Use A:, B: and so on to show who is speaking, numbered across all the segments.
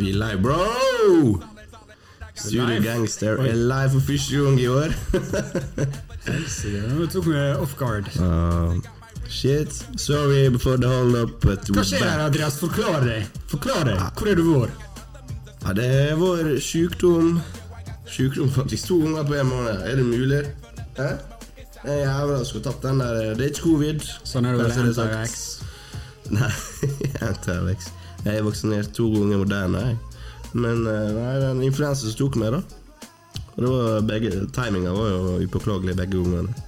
A: Vi er live, bro! Studio? Gangster er live for første gang i år.
B: Nå tok vi off guard.
A: Uh, shit. Sorry before the hold up, but
B: Hva skjer her. Andreas? Forklar deg. Forklar deg. Hvor er du vår?
A: Ja, det er vår sjukdom. Sjukdom faktisk to ganger på en måned. Er det mulig? Hæ? Jeg jævla skulle tatt den der Det er ikke covid.
B: Sånn er det vel.
A: Nei, Anti-Alex. Jeg er vaksinert to ganger Moderna, jeg. Men eh, nei, den influensa som tok meg, da. Og det var begge Timinga var jo upåklagelig begge gangene.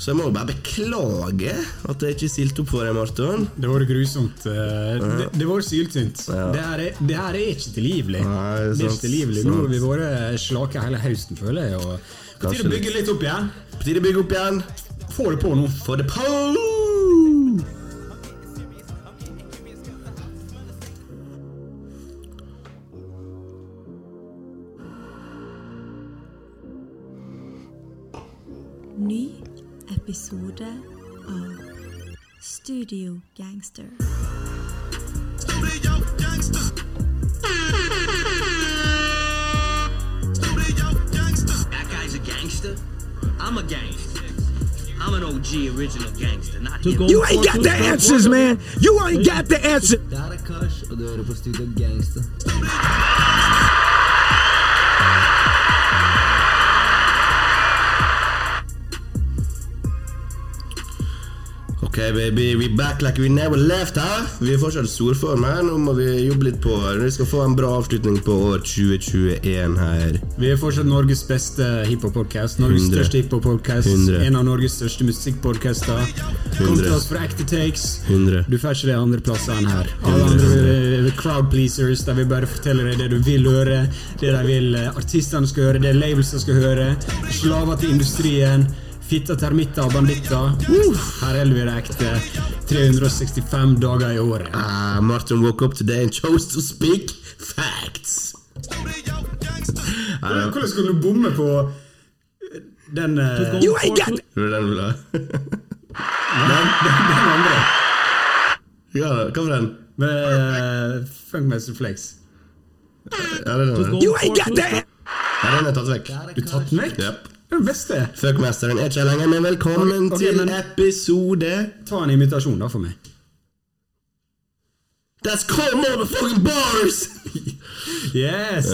A: Så jeg må jo bare beklage at jeg ikke stilte opp for deg, Marton.
B: Det var grusomt. eh, Det, det var syltynt.
A: Ja.
B: Det, her er- det her er ikke tilgivelig.
A: Nei,
B: det er ikke tilgivelig. Nå har vi vært slake hele høsten, føler jeg. På tide å bygge litt opp igjen.
A: På tide å bygge opp igjen.
B: Få det på nå.
A: Få det pole!
C: Episode av Studio Gangster.
D: That guy's a gangster. I'm a gangster. I'm an OG original gangster, not him.
E: You ain't got the answers, man. You ain't got the answer.
F: Det her er Kars, du hører på Studio Gangster.
A: Ok, baby, we back like we never left, hæ? Vi er fortsatt storform her. Nå må vi jobbe litt på Vi skal få en bra avslutning på år 2021 her.
B: Vi er fortsatt Norges beste hiphop-podkast. Norges
A: 100.
B: største hiphop-podkast. En av Norges største musikkpodkaster. Kom til oss for ekte takes.
A: 100.
B: Du får ikke det andre plasser enn her. Alle andre er crowd pleasers, der vi bare forteller deg det du vil høre, det de vil eh, artistene skal høre, det labelsene skal høre. Slaver til industrien. Fitta, termitter og banditter. Her holder vi det ekte. 365 dager i året.
A: Uh, Martin woke up today and chose to speak facts.
B: Hvordan hvordan skulle du bomme på den uh,
E: You ain't got
A: Det den ha?
B: den, andre?
A: Ja, hva var den?
B: Med eh, Funkmaster Flex.
A: Ja, det er den.
E: You ain't got the.
A: Ja, den er tatt vekk.
B: Du tatt den vekk?
A: Yep.
B: Det det beste.
A: Fuckmesteren er ikke her lenger, men velkommen
B: okay, ok,
A: til
B: men-
A: episode
B: Ta en imitasjon, da, for meg.
A: That's called motherfucking bars!
B: Yes!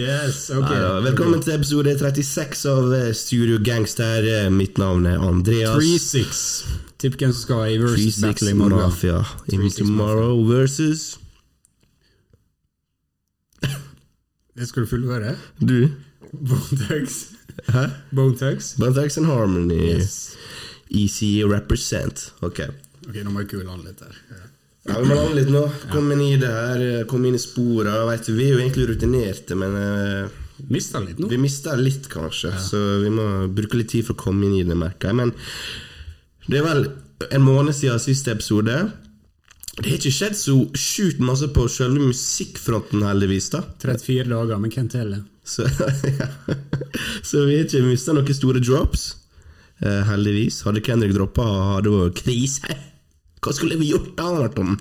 B: Yes, ok.
A: Ja, velkommen til episode 36 av eh, Studio Gangster. Eh, Mitt navn er Andreas.
B: 3-6. Tipp hvem som skal i versus battle i morgen.
A: Mafia. In
B: 3-6
A: tomorrow versus
B: Det skal du fullføre.
A: du.
B: Thugs.
A: Hæ?
B: Bone Thugs.
A: Bone Thugs and Harmony.
B: Yes.
A: Easy represent. Ok.
B: Ok, nå må jeg kule han litt her.
A: Ja, Vi må lande litt nå. Kom inn i det her. eh, Kom inn i spora. Vet vi er jo egentlig rutinerte, men uh,
B: Mista litt nå.
A: vi mista litt, kanskje. Så vi må bruke litt tid for å komme inn i det, merker jeg. Men det er vel en måned siden siste episode. Det har ikke skjedd så sjukt masse på selve musikkfronten, heldigvis. da
B: 34 dager, men hvem teller?
A: Så, ja. så vi har ikke mista noen store drops. Eh, heldigvis. Hadde Kendrick droppa, hadde det vært krise. Hva skulle vi gjort da, Marton?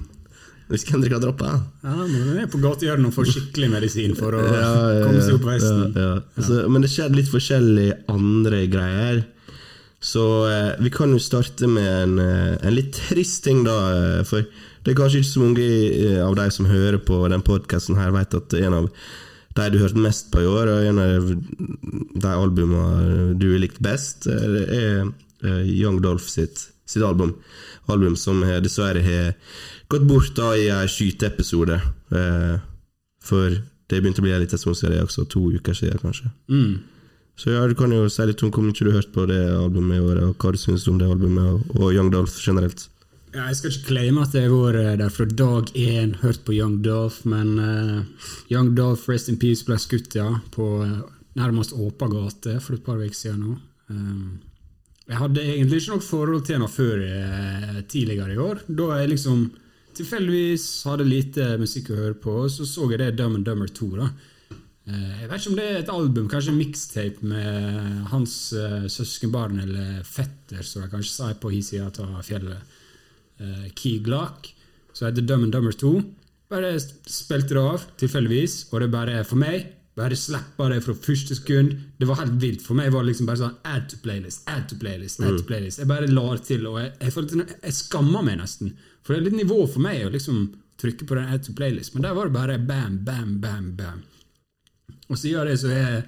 A: Hvis Kendrick hadde droppa?
B: Ja, men er er på gatehjørnet og får skikkelig medisin for å
A: Ja, ja,
B: komme seg opp
A: ja. Så, men det skjedde litt forskjellige andre greier. Så eh, vi kan jo starte med en, eh, en litt trist ting, da. eh, For det er kanskje ikke så mange eh, av de som hører på den podkasten her, vet at en av de du hørte mest på i år, og en av de albumene du har likt best, det er eh, Young Dolph sitt, sitt album. Album som dessverre har gått bort da i en skyteepisode. Eh, for det begynte å bli en liten stund siden, også to uker siden, kanskje.
B: Mm.
A: Så ja, du kan jo si litt om hvor mye du har hørt på det albumet i år, og hva du syns om det albumet, og Young Dolph generelt.
B: Ja, jeg skal ikke claime at jeg har vært der fra dag én, hørt på Young Dolph, men uh, Young Dolph, Rest in Peace, ble skutt ja, på eh, nærmest åpen gate for et par uker siden nå. Um, jeg hadde egentlig ikke noe forhold til henne før uh, tidligere i år. Da jeg liksom tilfeldigvis hadde lite musikk å høre på, så så jeg det Dumb and Dumber 2. da. Uh, jeg vet ikke om det er et album, kanskje en mixtape med hans søskenbarn eller fetter, som jeg kanskje sier på hi sida av fjellet. Uh, Key Glock, som heter Dumb and Dumber 2. Bare spilte det av, tilfeldigvis, og det bare, for meg, bare slippa det fra første sekund. Det var helt vilt. For meg var det liksom bare sånn add to playlist, add to playlist, add to playlist. Jeg bare la det til, og jeg, jeg, følte, jeg skamma meg nesten. For det er litt nivå for meg å liksom trykke på den add to playlist, men der var det bare bam, bam, bam, bam. Og siden det så er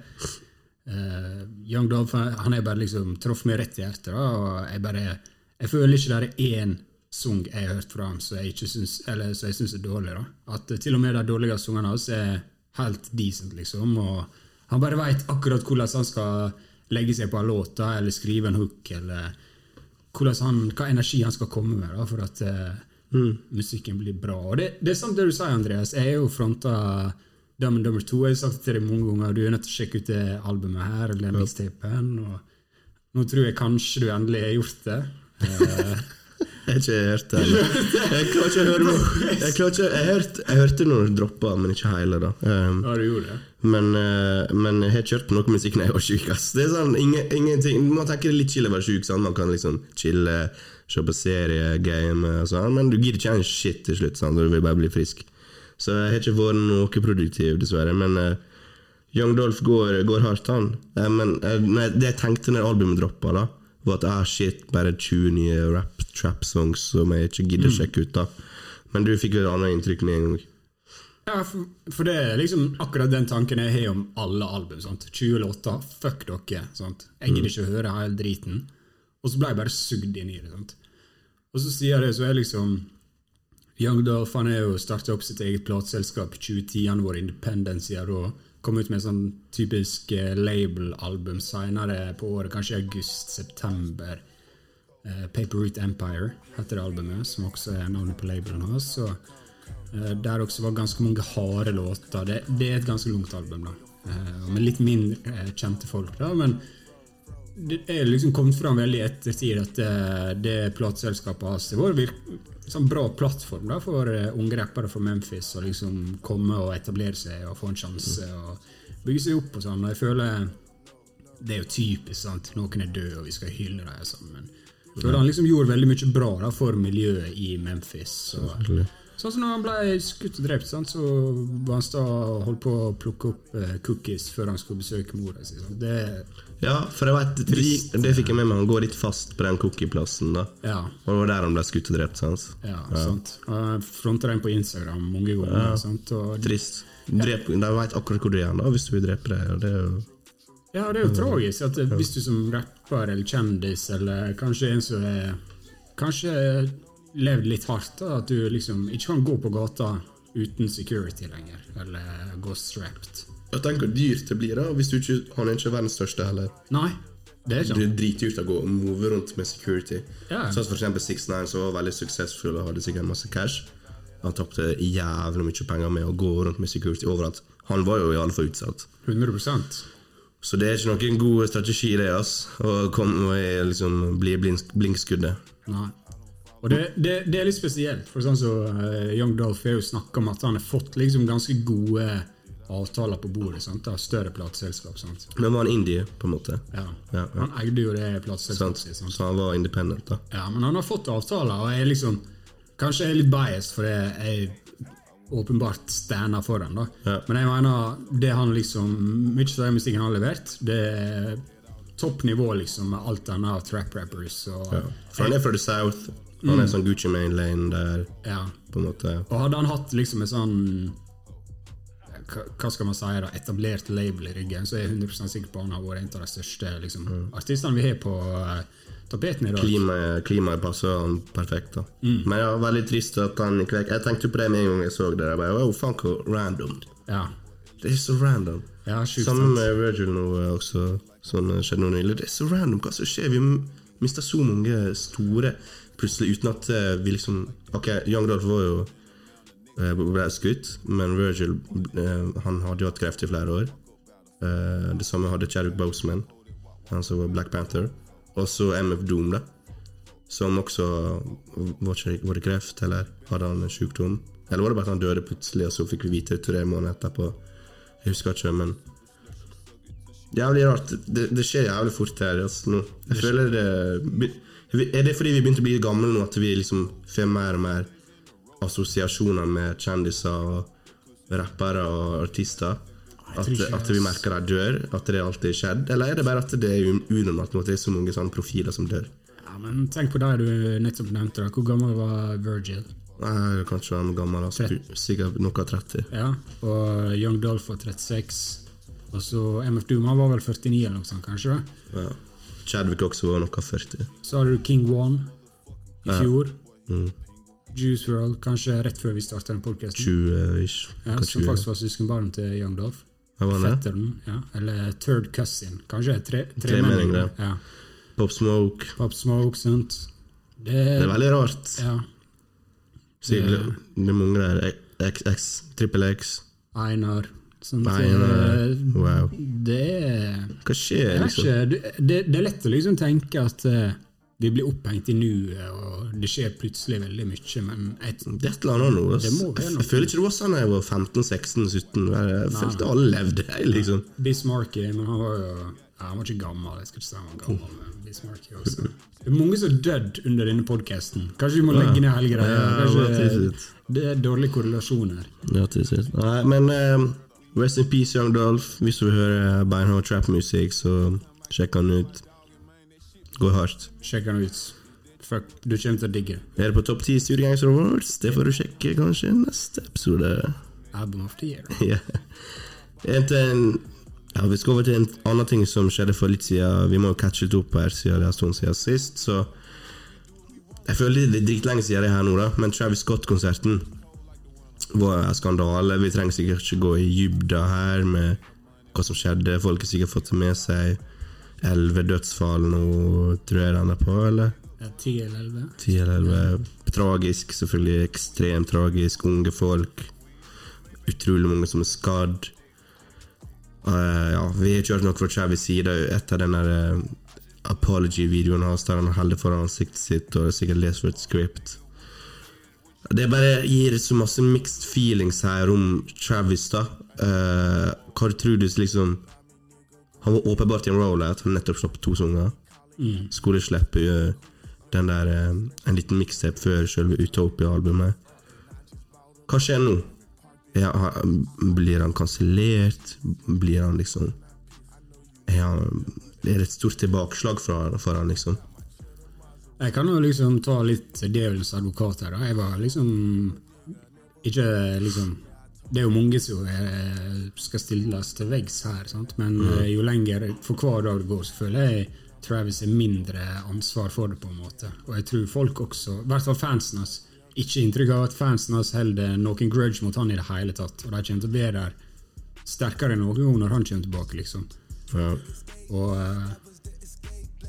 B: uh, Young Dolph Han er bare liksom traff meg rett i hjertet. Da, og jeg bare Jeg føler ikke det er én sang jeg har hørt fra ham som jeg syns er dårlig. da At eh, til og med de dårlige sangene hans er helt decent, liksom. Og han bare veit akkurat hvordan han skal legge seg på en låt eller skrive en hook, eller han, hva energi han skal komme med da, for at eh, musikken blir bra. Og det, det er sant det du sier, Andreas. Jeg er jo fronta Dumb Dumber 2. Jeg har sagt det til deg mange ganger. Du er nødt til å sjekke ut det albumet her, eller mixtapen. Og nå tror jeg kanskje du endelig har gjort det.
A: Jeg har ikke hørt det. Jeg klarer ikke å høre. Jeg, ikke, jeg, hørte, jeg hørte noen dropper, men ikke hele. da um,
B: ja, du gjorde det.
A: men, uh, men jeg har ikke hørt noe musikk når jeg var sjuk. Det er sånn, ingen, ingenting Man tenker det er litt chill å være sjuk. sånn. Man kan liksom chille, se på serie, game og sånn, men du gidder ikke en shit til slutt. sånn, Du vil bare bli frisk. Så jeg har ikke vært noe produktiv, dessverre. Men uh, Young Dolph går, går hardt, han. Uh, men uh, nei, det jeg tenkte når albumet droppa, da, var at ah, shit, bare 20 nye rap trap songs som jeg ikke gidder mm. sjekke ut. da Men du fikk jo et annet inntrykk med en gang.
B: Ja, for, for det er liksom akkurat den tanken jeg har om alle album. sant? 20 låter, fuck dere. sant? Jeg gidder ikke å høre hele driten. Og så ble jeg bare sugd inn i det. sant? Og så sier jeg det, så er liksom Young Dolph han er jo starta opp sitt eget plateselskap i 2010. Han har vært independent siden da. Kom ut med sånn typisk eh, label-album seinere på året, kanskje august-september. Uh, Paper Root Empire heter det albumet, som også er navnet på labelen hans. Og, uh, der også var ganske mange harde låter. Det, det er et ganske langt album, da. Uh, med litt mindre eh, kjente folk, da. Men det er liksom kommet fram veldig ettertid at det, plateselskapet hans Det var en sånn bra plattform da for eh, unge rappere fra Memphis å liksom komme og etablere seg og få en sjanse og bygge seg opp og sånn. Og jeg føler det er jo typisk. sant? Noen er døde, og vi skal hylle dem. sammen. Sånn, men jeg føler han liksom gjorde veldig mye bra da, for miljøet i Memphis. Og, sånn som når han ble skutt og drept, sant? så var han sta og holdt på å plukke opp eh, cookies før han skulle besøke mora si. sant? Det,
A: Ja, for jeg vet, det, det fikk jeg med meg. Han går litt fast på den cookieplassen. da
B: ja,
A: Og det var der han ble skutt og drept. sant?
B: ja, sant. Og Jeg fronta på Instagram mange ganger. Sant? Og,
A: Trist. Drep, de veit akkurat hvor du er da, hvis du vil drepe deg. og Det er jo
B: ja, det er jo tragisk at hvis du som rapper eller kjendis, eller kanskje en som er Kanskje levd litt hardt, da, at du liksom ikke kan gå på gata uten security lenger, eller gå strapped.
A: Jeg tenker hvor dyrt det blir da, hvis du ikke, han er ikke verdens største heller.
B: Nei, det er ikke
A: Det
B: han.
A: er dritdyrt å gå og move rundt med security.
B: Ja.
A: Sånn som for eksempel 6ix9ine, som var veldig suksessfull og hadde sikkert masse cash. Han tapte jævlig mye penger med å gå rundt med security overalt. Han var jo i alle fall utsatt.
B: 100%
A: Så det er ikke noen god strategi, det, ass. Å komme og liksom bli blink, blinkskuddet.
B: Nei. Og det, det, det er litt spesielt, for sånn som eh, Young Dolph har jo snakka om at han har fått liksom ganske gode avtaler på bordet sant? av større plateselskap.
A: Men var han indie, på en måte?
B: Ja.
A: Ja, ja.
B: Han eide jo det plateselskapet.
A: Så han var independent, da.
B: Ja, men han har fått avtaler, og jeg liksom Kanskje jeg er litt biased, for jeg åpenbart stander for han, da.
A: Ja.
B: Men jeg mener det han liksom Mye av den musikken han har levert, det er topp nivå, liksom, med alt annet av trap rappers. Og.
A: For han er fra the South. Han er sånn Gucci Main Lane der,
B: ja.
A: på en måte.
B: Og hadde han hatt liksom en sånn hva skal man si da, etablert label i ryggen, så er jeg 100 sikker på at han har vært en av de største liksom, artistene vi har på uh, tapeten i dag.
A: Klimaet, klimaet passer han perfekt. da Men ja, veldig trist at han gikk vekk. Jeg tenkte på det med en gang jeg så det. Jeg bare, oh, faen, hvor random.
B: Ja,
A: Det er så random.
B: ja
A: Sammen med Virgil nå eh, også. Sånn skjedde noe nylig. Det er så random. Hva som skjer? Vi mister så mange store plutselig uten at eh, vi liksom Ok, Young Dolph var jo ble skutt, men Virgil eh, han hadde jo hatt kreft i flere år. Eh, det samme hadde Chadwick Boseman, han som var Black Panther. Og så MF Doom, da. Som også var, det kreft, eller hadde han en sykdom? Eller var det bare at han døde plutselig, og så fikk vi vite det tre måneder etterpå? Jeg husker ikke, men Jævlig rart. Det, det skjer jævlig fort her. Altså, nå. Jeg føler det Er det fordi vi begynte å bli gamle nå, at vi liksom får mer og mer assosiasjonene med kjendiser og rappere og artister? At, at vi merker de dør? At det alltid har skjedd? Eller er det bare at det er un- unormalt at det er så mange sånne profiler som dør?
B: Ja, men tenk på det du nettopp nevnte. da. Hvor gammel var Virgil?
A: Nei, Kanskje han gammel, altså, sikkert noe av 30.
B: Ja, Og Young Dolph var 36. Og så MF han var vel 49 eller noe sånt, kanskje?
A: Ja. Chadwick også var noe av 40.
B: Så hadde du King One i
A: Ja.
B: fjor.
A: Mm.
B: Juice World kanskje rett før vi starta den podkasten.
A: 20-ish.
B: Ja, som faktisk var søskenbarnet til Young Dolph.
A: Det?
B: Fetteren, ja. Eller third cousin. Kanskje tre,
A: tre,
B: tre
A: det.
B: Ja.
A: Pop Smoke.
B: Pop Smoke, sant. Det,
A: Det er veldig rart.
B: Ja.
A: Sikkert, det er mange der. X, Trippel X.
B: Einar.
A: Einar, wow.
B: Det er
A: Hva skjer, liksom?
B: ikke, det, det, det er lett å liksom tenke at eh, vi blir opphengt i nuet, og det skjer plutselig veldig mye, men jeg,
A: Det er et eller annet nå. Jeg, føler ikke det var sånn da jeg var 15-16-17. Jeg følte alle levde, jeg, liksom.
B: Bismarcky, men han var jo ja, Han var ikke gammel. jeg skal ikke si han var gammel, men Bismarcky også. Det er mange som har dødd under denne podkasten. Kanskje vi må legge ned hele greia.
A: Det
B: Kanskje, det er dårlig korrelasjon her.
A: Ja. Nei, men eh, Rest in peace, Young Dolph. Hvis du vil høre beinhard trap-musikk, så sjekk han ut. Går hardt.
B: Sjekk den ut. Fuck, du kommer til å digge.
A: Er det på topp 10 Studiegangster Awards? Det får du sjekke kanskje i neste episode.
B: Album of the year.
A: Ja. En ja, vi skal over til en annen ting som skjedde for litt siden. Vi må jo catche litt opp her siden det har stått siden sist. Så jeg føler det er dritlenge siden det er her nå, da. Men Travis Scott-konserten var en skandale. Vi trenger sikkert ikke gå i dybda her med hva som skjedde. Folk har sikkert fått det med seg. Elleve dødsfall nå, tror jeg den er på, eller?
B: Ja, 10 eller 11.
A: 10 eller 11. Tragisk, selvfølgelig. Ekstremt tragisk. Unge folk. Utrolig mange som er skadd. Uh, ja, vi har ikke hørt noe fra Chavis side etter den der uh, apology-videoen hans der han holder foran ansiktet sitt og sikkert leser et script. Det bare gir så masse mixed feelings her om Travis, da. Uh, hva tror du liksom Han var åpenbart i en rollout, han nettopp slapp to sanger. Skulle slippe den der eh, en liten mixtape før selve Utopia-albumet. Hva skjer nå? Ja, blir han kansellert? Blir han liksom han, er det et stort tilbakeslag for, for han, liksom?
B: Jeg kan jo liksom ta litt djevelens advokat her. da. Jeg var liksom ikke liksom Det er jo mange som eh, skal stilles til veggs her, sant? men mm. jo lenger for hver dag det går, så føler jeg Travis er mindre ansvar for det, på en måte. Og jeg tror folk også, i hvert fall fansen hans, ikke inntrykk av at fansen hans holder noen grudge mot han i det hele tatt. Og de kommer til å bli der sterkere enn noen gang når han kommer tilbake, liksom.
A: Ja.
B: Og eh,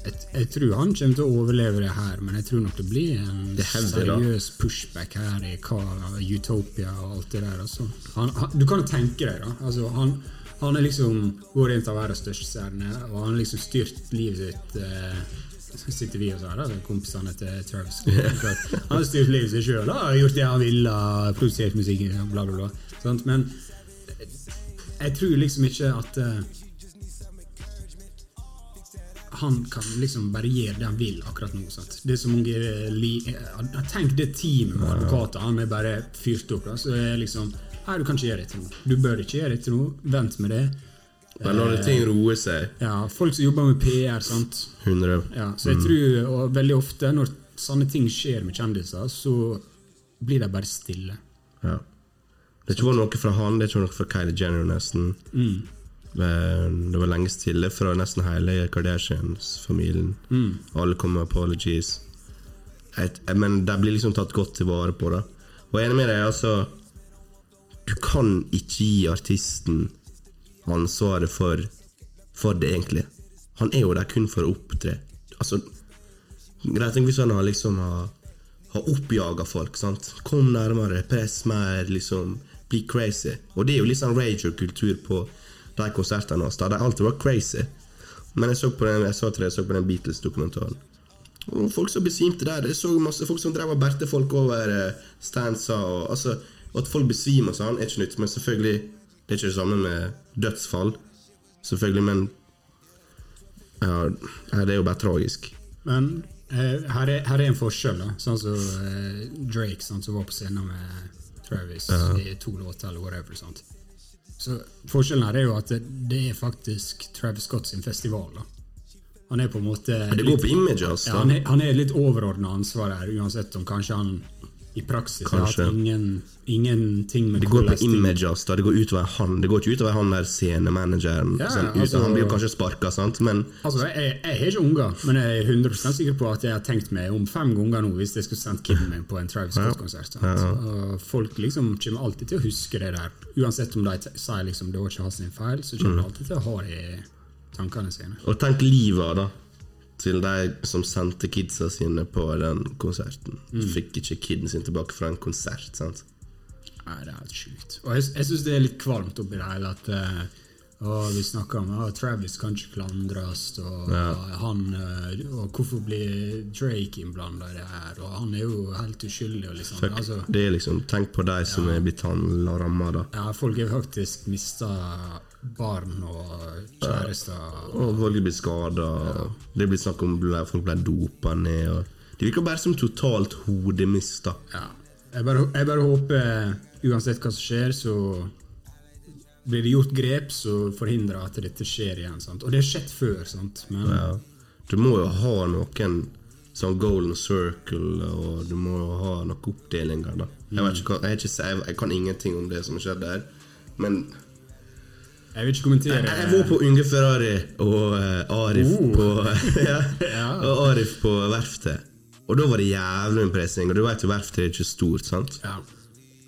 B: jeg, jeg tror han kommer til å overleve det her, men jeg tror nok det blir en seriøs pushback her i hva Utopia og alt det der. Altså. Han, han, du kan jo tenke deg, da. Altså, han, han er liksom vår en av være største stjerner, og han har liksom styrt livet sitt eh, så sitter vi og så her, da, kompisene til Travis. Han har styrt livet sitt sjøl, gjort det han ville, produsert musikk, bla, bla, bla. Sant? Men jeg tror liksom ikke at eh, han kan liksom bare gjøre det han vil akkurat nå. Sant? Det er så mange eh, eh, Tenk det teamet med advokater. Han er bare fyrt opp. Da, så er liksom Nei, du kan ikke gjøre dette nå. Du bør ikke gjøre dette nå. Vent med det.
A: Men det ting roer seg
B: Ja, Folk som jobber med PR. sant?
A: 100
B: Ja, så jeg tror og veldig ofte når sånne ting skjer med kjendiser, så blir de bare stille.
A: Ja. Det er ikke noe fra han, det er ikke noe fra Kylie Jenner, nesten. Men Det var lenge stille fra nesten hele Kardashians-familien. Alle kom med apologies. Et, men de blir liksom tatt godt til vare på. da Og jeg er enig med deg, altså Du kan ikke gi artisten ansvaret for, for det, egentlig. Han er jo der kun for å opptre. Altså Greit hvis han har liksom har, har oppjaga folk. sant? Kom nærmere, press mer, liksom. Bli crazy. Og det er jo litt sånn rager-kultur på de konsertene hans. De alltid var crazy. Men jeg så på den, jeg sa til deg, jeg så på den Beatles-dokumentaren. Og folk som besvimte der. Jeg så masse folk som drev og bærte folk over eh, standsa. Og, altså, at folk besvimer og sånn, er ikke nytt. Men selvfølgelig, det er ikke det samme med dødsfall. Selvfølgelig, men ja, ja, det er jo bare tragisk.
B: Men Eh, her, er, her er en forskjell, da. Sånn som eh, Drake, sånn, som var på scenen med Travis i to låter, eller whatever. Sant? Så Forskjellen her er jo at det, er faktisk Travis Scott sin festival. da. Han er på en måte
A: Det går på image, altså?
B: ja, han, er, han er litt overordna ansvar her, uansett om kanskje han i praksis har
A: Kanskje.
B: hatt ingen, ingenting med
A: Det går på image av. Det går utover han Det går ikke utover han der scenemanageren.
B: Ja,
A: sånn,
B: altså-
A: han blir jo kanskje sparka, sant, men
B: Altså, jeg, jeg har ikke unger, men jeg er 100 sikker på at jeg har tenkt meg om fem ganger nå hvis jeg skulle sendt kiden min på en Travis Scott-konsert. Ja, ja. Folk liksom kommer alltid til å huske det der. Uansett om de sier liksom det var ikke hans feil, så kommer de alltid til å ha det i tankene sine.
A: Og tenk livet da til de som sendte kidsa sine på den konserten.
B: Mm.
A: Fikk ikke kiden sin tilbake fra en konsert. sant?
B: Nei, det er helt sjukt. Og jeg, jeg syns det er litt kvalmt oppi det hele at eh, å, vi snakker om at Travis kan ikke klandres, og, han, eh, og hvorfor blir Drake innblanda i det her? Og han er jo helt uskyldig. Og liksom,
A: Fuck,
B: altså,
A: det er liksom, Tenk på de som er blitt ramma, da.
B: ja, folk har faktisk mista barn og kjærester.
A: Og folk blir skada. Det blir snakk om at folk ble dopa ned. Og det virker bare som totalt hodemist. da.
B: Ja. Jeg, bare, jeg bare håper, uansett hva som skjer, så blir det gjort grep som forhindrer at dette skjer igjen. Sant? Og det har skjedd før, sant? men
A: Ja. Du må jo ha noen sånn golden circle, og du må jo ha noen oppdelinger. da. Jeg, vet ikke, jeg, ikke, jeg, jeg kan ingenting om det som har skjedd der, men
B: jeg vil ikke kommentere
A: Jeg, jeg var på Unge Ferrari og uh, Arif
B: Oh.
A: på ja, og Arif på verftet. Og da var det jævlig med pressing, og du vet jo verftet er ikke stort. sant?
B: Ja.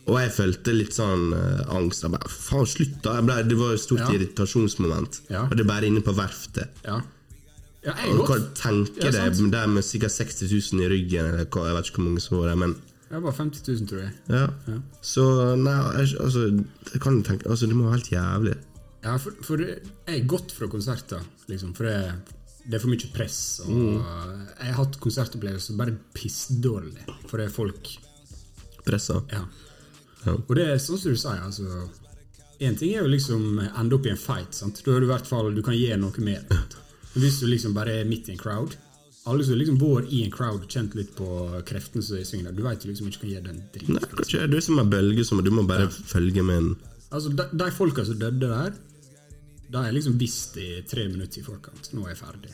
A: Og jeg følte litt sånn uh, angst. Jeg bare, faen, slutt da! Ble, det var et stort
B: Ja.
A: irritasjonsmoment.
B: Ja.
A: Og det er bare inne på verftet.
B: Ja. ja jeg
A: Og
B: er
A: du kan
B: godt.
A: tenke
B: Ja,
A: deg det med sikkert 60 000 i ryggen, eller hva, jeg vet ikke hvor mange som var der, men
B: Jeg var 50 000, tror jeg.
A: ja. Så nei, jeg, altså, jeg kan tenke, altså, det må være helt jævlig.
B: Ja, for, for jeg er gått fra konserter, liksom, for det, det er for mye press. Og Jeg har hatt konsertopplevelser bare pissdårlig, for er folk
A: Pressa.
B: Ja.
A: Ja.
B: Og det er sånn som du sier, altså En ting er jo liksom ende opp i en fight. sant? Da er du i hvert fall, du kan gjøre noe mer. Men hvis du liksom bare er midt i en crowd Alle som liksom bor i en crowd, kjent litt på kreftene som er i sving der, du vet jo liksom ikke kan gjøre den
A: Nei,
B: driten.
A: du kan du er som en bølge, som du må bare følge med en
B: Altså, de, de folka som døde der, de er liksom visst i tre minutter i forkant. Nå er jeg ferdig.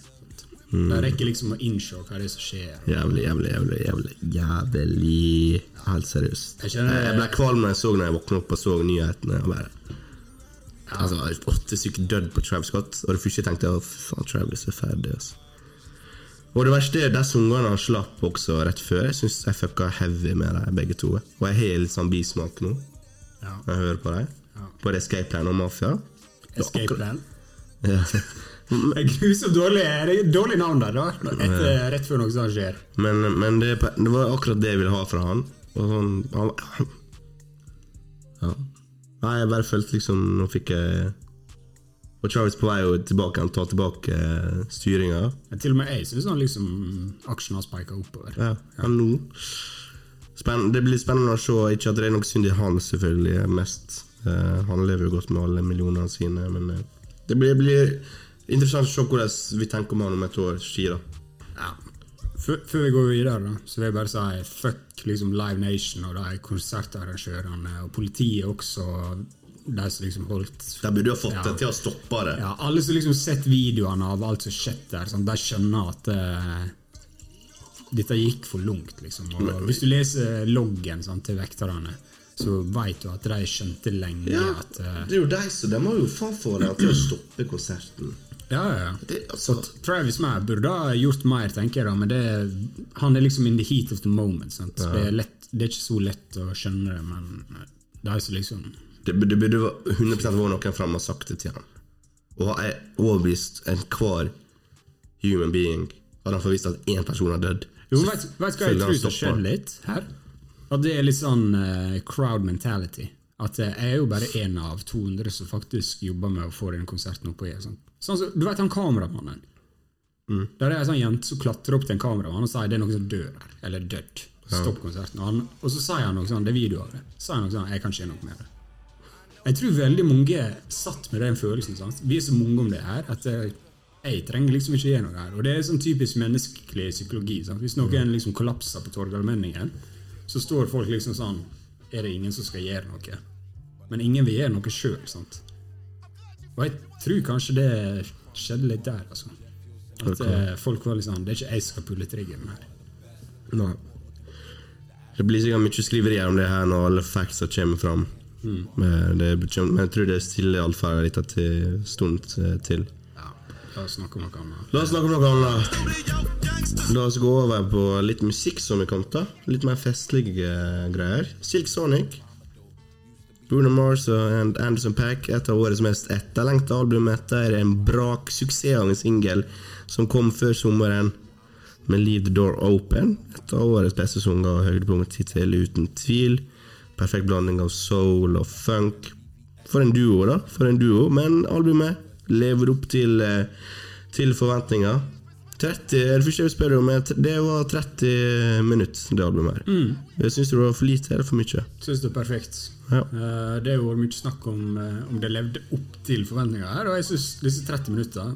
B: Sant? Jeg rekker liksom å innse hva det er som skjer.
A: Jævlig, jævlig, jævlig. jævlig, jævlig Helt seriøst.
B: Jeg kjenner-
A: jeg ble kvalm når jeg så når jeg våkna opp og så nyhetene. Og bare, altså, Åtte stykker dødd på Travis Scott, og det første jeg tenkte var faen, Travis er ferdig. Altså. Og det verste er disse ungene han slapp også rett før. Jeg syns jeg fucka heavy med dem begge to. Og jeg har litt sånn bismak nå
B: Ja.
A: når jeg hører på dem.
B: Ja.
A: På Escape Plan og Mafia.
B: Escape Plan.
A: Ja.
B: Grusomt dårlig, det dårlig navn der, da. Etter, rett før noe sånt skjer.
A: Men, men det, det var akkurat det jeg ville ha fra han. Og sånn, han ja. Nei, jeg bare følte liksom Nå fikk jeg Og Travis på vei tilbake Han tar tilbake eh, styringa.
B: Ja, Til og med jeg syns liksom aksjen har spika oppover.
A: Ja, han nå. Spenn, det blir spennende å se. Ikke at det er noe synd i han, selvfølgelig. Mest. Uh, han lever jo godt med alle millionene sine, men uh, det blir, blir interessant å se hvordan vi tenker om han om et års tid.
B: Ja. Før, vi går videre, da, så vil jeg bare si fuck liksom Live Nation og de konsertarrangørene, og politiet også, de som liksom holdt
A: De burde jo fått
B: Ja.
A: det til å stoppe det.
B: Ja, alle som liksom sett videoene av alt som skjedde der, sånn, de skjønner at uh, dette gikk for langt. Liksom. Og hvis du leser loggen sånn, til vekterne, så vet du at de skjønte lenge
A: Ja,
B: at uh,
A: det er jo de som De må jo faen få det til å stoppe konserten.
B: Ja, ja, ja.
A: Det, altså,
B: Travis Mair burde ha gjort mer, tenker jeg, da, men det, han er liksom in the heat of the moment. Sant? Det, er lett, det er ikke så lett å skjønne det, men det er så liksom
A: det, det burde være 100 vært noen fra og sagt det til ham. Og er overbevist enhver human being hadde han forvisst at én person har dødd.
B: Jo, vet, du hva jeg tror som skjedde litt her? At det er litt sånn uh, crowd mentality. At eh, jeg er jo bare én av 200 som faktisk jobber med å få den konserten opp og gjøre sånn. sånn du vet han kameramannen?
A: Mm.
B: Der er en sånn jente som klatrer opp til en kameramann og sier det er noen som dør her. Eller dødd. Stopp konserten. Og, han, og så sier han noe sånn, det er video av det. Så sier han noe sånn, jeg kan ikke gjøre noe med det. Jeg tror veldig mange satt med den følelsen. Sant? Vi er så mange om det her at jeg, jeg trenger liksom ikke gjøre noe her. Og det er sånn typisk menneskelig psykologi. Sant? Hvis noen liksom kollapser på Torgallmenningen, så står folk liksom sånn Er det ingen som skal gjøre noe? Men ingen vil gjøre noe sjøl, sant? Og jeg tror kanskje det skjedde litt der, altså. At eh, folk var litt sånn Det er ikke jeg som skal pulle triggeren her.
A: Nei. Det blir sikkert mye skriverier om det her når alle factsa kommer fram. Men, det, men jeg tror det stiller allferda litt til- stund til.
B: La oss snakke om noe annet.
A: La oss snakke om noe annet. La oss gå over på litt musikk som vi kan ta Litt mer festlige eh, greier. Silk Sonic. Bruno Mars og Anderson Pack, et av årets mest etterlengta album etter en brak suksessende en singel som kom før sommeren, med Leave the Door Open. Et av årets beste sanger og høydepunkt hittil, uten tvil. Perfekt blanding av soul og funk. For en duo, da. For en duo. Men albumet lever opp til, eh, til forventninger. 30, det første jeg vil spørre om, er det var 30 minutter, det albumet her. Jeg Syns du det var for lite eller for mye?
B: Syns det er perfekt.
A: Ja.
B: Eh, Det har vært mye snakk om eh, om det levde opp til forventningene her, og jeg syns disse 30 minutter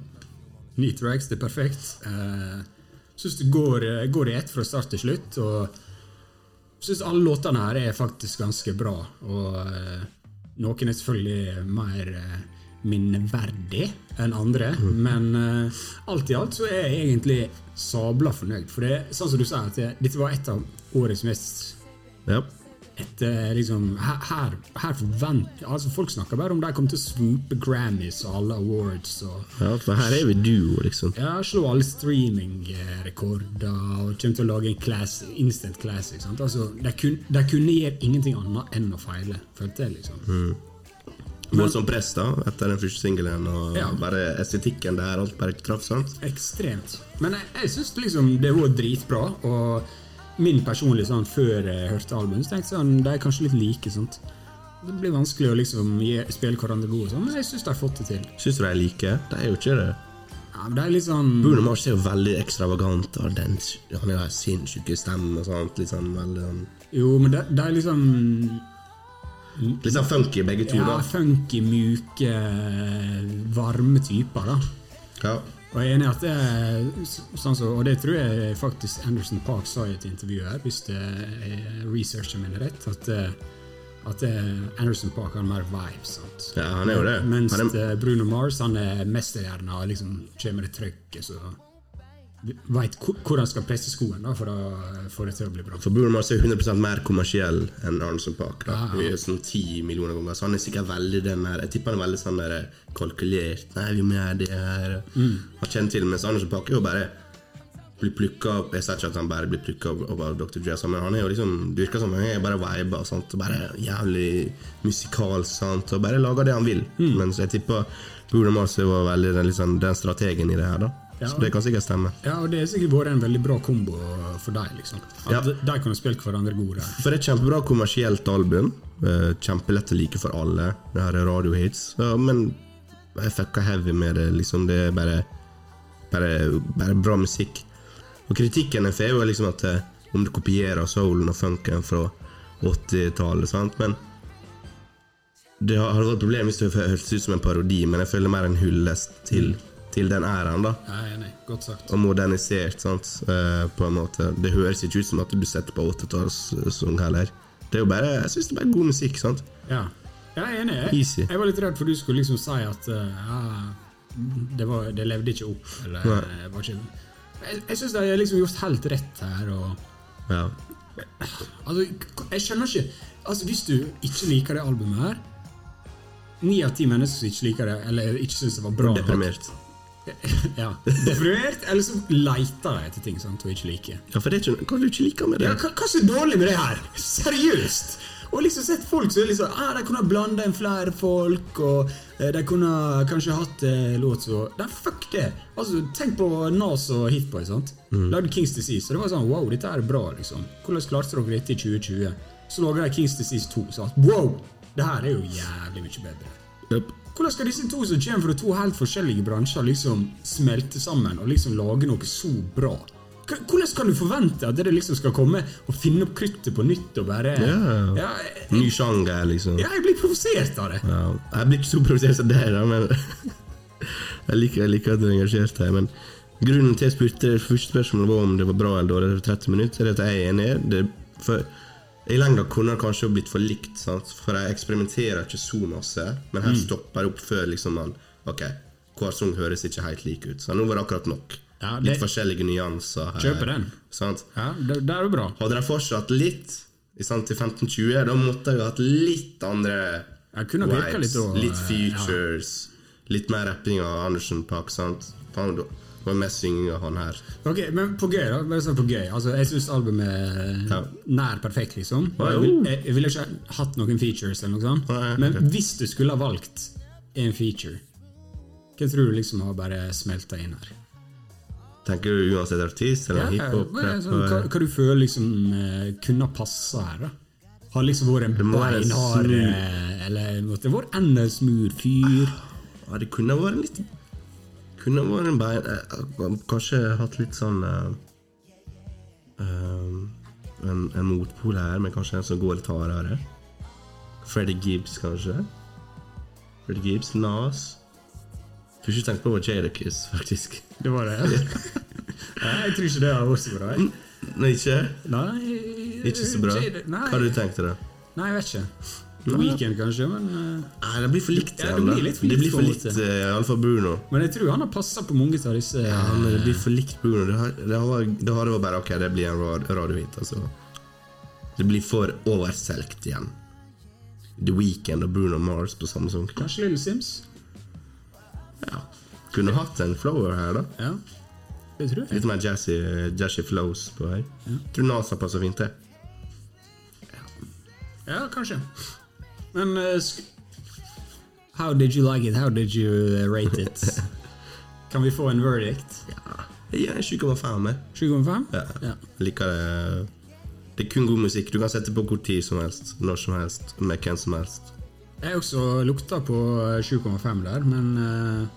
B: Ni tracks, det er perfekt. Jeg syns det går, går i ett fra start til slutt, og syns alle låtene her er faktisk ganske bra. Og noen er selvfølgelig mer minneverdig enn andre, men uh, alt i alt så er jeg egentlig sabla fornøyd. For det er sånn som du sa, at det, dette var et av årets mest
A: Ja.
B: et, eh, liksom, her, her, forventer altså Folk snakker bare om de kommer til å swoope Grammys og alle awards. og
A: ja, for her er vi duo, liksom.
B: ja, Slå alle streamingrekorder og kommer til å lage en class, instant classic. Sant? Altså, de, kun, de kunne gjøre ingenting annet enn å feile, følte jeg. liksom.
A: Voldsomt press da, etter den første singelen, og
B: Ja.
A: bare estetikken der, alt bare traff, sant?
B: Ekstremt. Men jeg, jeg syns liksom det var dritbra. Og min personlige sånn før jeg hørte albumet, så tenkte jeg sånn, de er kanskje litt like. sant? Det blir vanskelig å liksom gi, spille hverandre gode, sånn, men jeg syns de har fått det til.
A: Syns du de er like? De er jo ikke det.
B: Ja, men det er litt sånn
A: Bruno Mars er jo veldig ekstravagant, og den, han har sinnssyke stemmer og sånt. Litt sånn veldig sånn
B: Jo, men det, det er liksom
A: Litt sånn funky, begge to,
B: ja,
A: da.
B: funky, myke, varme typer, da.
A: Ja.
B: Og jeg er enig at det er sånn så, Og det tror jeg faktisk Anderson Park sa i et intervju her, hvis det er researchen min er rett, at, eh, at eh, Anderson Park har mer vibes. sant?
A: Ja, han er jo det.
B: Mens
A: er-
B: eh, Bruno Mars han er mesterhjerna og liksom kommer det trøkket, så veit hvor han skal presse skoen da, for å få det til å bli bra.
A: For Bruno er jo 100% mer kommersiell enn Arnson Park. Da.
B: Ah, ja.
A: Sånn 10 millioner ganger, så han er sikkert veldig den der Jeg tipper han er veldig sånn der kalkulert. Nei, vi må gjøre det her.
B: Mm.
A: Han kjenner til Mens Arnson Park er jo bare blir plukka opp Jeg sier ikke at han bare blir plukka opp av Dr. Dre, men han er jo liksom det virker som han er bare viber. Og Bare jævlig musikalsk sant? og bare lager det han vil.
B: Mm.
A: Mens jeg tipper Bruno Mars var veldig den, liksom, den strategen i det her. da
B: Ja.
A: Så det kan sikkert stemme.
B: Ja, og det har sikkert vært en veldig bra kombo for deg, liksom. At
A: Ja.
B: de, kan spille hverandre gode.
A: For det er et kjempebra kommersielt album. Eh, Kjempelett å like for alle. Det her er radiohits. Ja, men jeg fucka heavy med det. Liksom, det er bare, bare, bare bra musikk. Og kritikken jeg får, er liksom at eh, om du kopierer soulen og funken fra 80-tallet, men det har hadde vært et problem hvis det hørtes ut som en parodi, men jeg føler mer en hyllest til, til den æraen, da
B: er enig. Godt sagt.
A: og modernisert, sant? Eh, på en måte. Det høres ikke ut som at du setter på 80-tallssang heller. Det er jo bare, Jeg syns det er bare god musikk. sant?
B: Ja. Jeg er enig. Jeg, jeg var litt redd for du skulle liksom si at uh, ja, det, var, det levde ikke opp. Eller
A: Nei.
B: eh, var ikke Jeg, jeg syns de har liksom gjort helt rett her. Og,
A: Ja.
B: altså, jeg skjønner ikke Altså, Hvis du ikke liker det albumet her Ni av ti mennesker som ikke liker det, eller ikke syns det var bra
A: Deprimert.
B: ja, Deprimert, eller så leiter de etter ting sant, og ikke liker.
A: Ja, for det er ikke, Hva er det du ikke liker med det?
B: Ja, hva, hva er så dårlig med det her? Seriøst! Og liksom sett folk som liksom ah, De kunne ha blanda inn flere folk, og eh, de kunne ha kanskje hatt eh, låt så Nei, fuck det! Altså, Tenk på Nas og Hitboy. sant? Lagde Kings Disease. Og det var sånn Wow, dette er bra, liksom. Hvordan klarte dere dette i 2020? Så lager de Kings Disease 2. sant? wow! Det her er jo jævlig mye bedre.
A: Yep.
B: Hvordan skal disse to som kommer fra to helt forskjellige bransjer, liksom smelte sammen og liksom lage noe så bra? Hvordan kan du forvente at dere liksom skal komme og finne opp kruttet på nytt og bare
A: Ja.
B: ja, jeg,
A: Ny sjanger, liksom.
B: ja, jeg blir provosert av det.
A: Ja. Jeg blir ikke så provosert som deg, da, men Jeg liker, jeg liker at du er engasjert her, men grunnen til jeg spurte det første spørsmålet var om det var bra eller dårlig etter 30 minutter, er at jeg er enig. Det, for I lengda kunne det kanskje blitt for likt, sant? for jeg eksperimenterer ikke så masse. Men her stopper det opp før liksom man Ok, hver sang høres ikke helt lik ut. Så nå var det akkurat nok.
B: Ja, det-
A: Litt forskjellige nyanser her.
B: Kjøper den.
A: Sant?
B: Ja, det, det er jo bra.
A: Hadde de fortsatt litt i sant, til 15-20, da måtte jeg hatt litt andre
B: ha litt
A: litt
B: ja.
A: features, litt mer rapping av Andersen Park. sant? Faen, var mest synging av han her.
B: Ok, Men på gøy, da. Bare sånn på gøy. Altså, Jeg syns albumet er
A: Ja.
B: nær perfekt, liksom. Jeg, vil, jeg, jeg ville ikke hatt noen features, eller noe sånt.
A: Nei,
B: Men hvis du skulle ha valgt en feature, hva tror du liksom har bare smelta inn her?
A: Tenker du uansett artist eller
B: Ja,
A: hiphop?
B: sånn, hva, hva du føler liksom eh, kunne ha passa her, da? Har liksom vært en beinhard eh, Eller måtte vært enda smooth fyr?
A: Ja, det kunne vært en litt Kunne vært en bein eh, Kanskje hatt litt sånn uh, eh, en, en motpol her, men kanskje en som går litt hardere. Freddy Gibbs, kanskje. Freddy Gibbs, Nas. Første ikke tenkt på, Jadakiss, faktisk.
B: Det var det? Nei, jeg tror ikke det har vært så bra. jeg.
A: Nei, ikke?
B: Nei,
A: Ikke så bra. Hva hadde du tenkt deg,
B: nei, jeg vet ikke. Weekend kanskje, men eh,
A: Nei, det blir for likt.
B: Ja, det blir litt for likt
A: blir for likt, eh, iallfall Bruno.
B: Men jeg tror han har passa på mange av disse
A: Ja, men det blir for likt Bruno. Det har, det har, det har det vært bare Ok, det blir en rad- radiohit, altså. Det blir for overselgt igjen. The Weekend og Bruno Mars på Samsung.
B: Kanskje Little Sims?
A: Ja. Kunne hatt en flower her, da.
B: Ja, det tror jeg.
A: Litt mer jazzy, jazzy flows på her. Tror NASA passer fint til.
B: Ja, kanskje. Men eh, How did you like it? How did you eh, rate it? Kan vi få en verdict?
A: Jeg gir en 7,5. jeg.
B: 7,5?
A: Ja.
B: Ja.
A: Liker det. Det er kun god musikk. Du kan sette på hvor tid som helst, når som helst, med hvem som helst.
B: Jeg også lukta på eh, 7,5 der, men uh,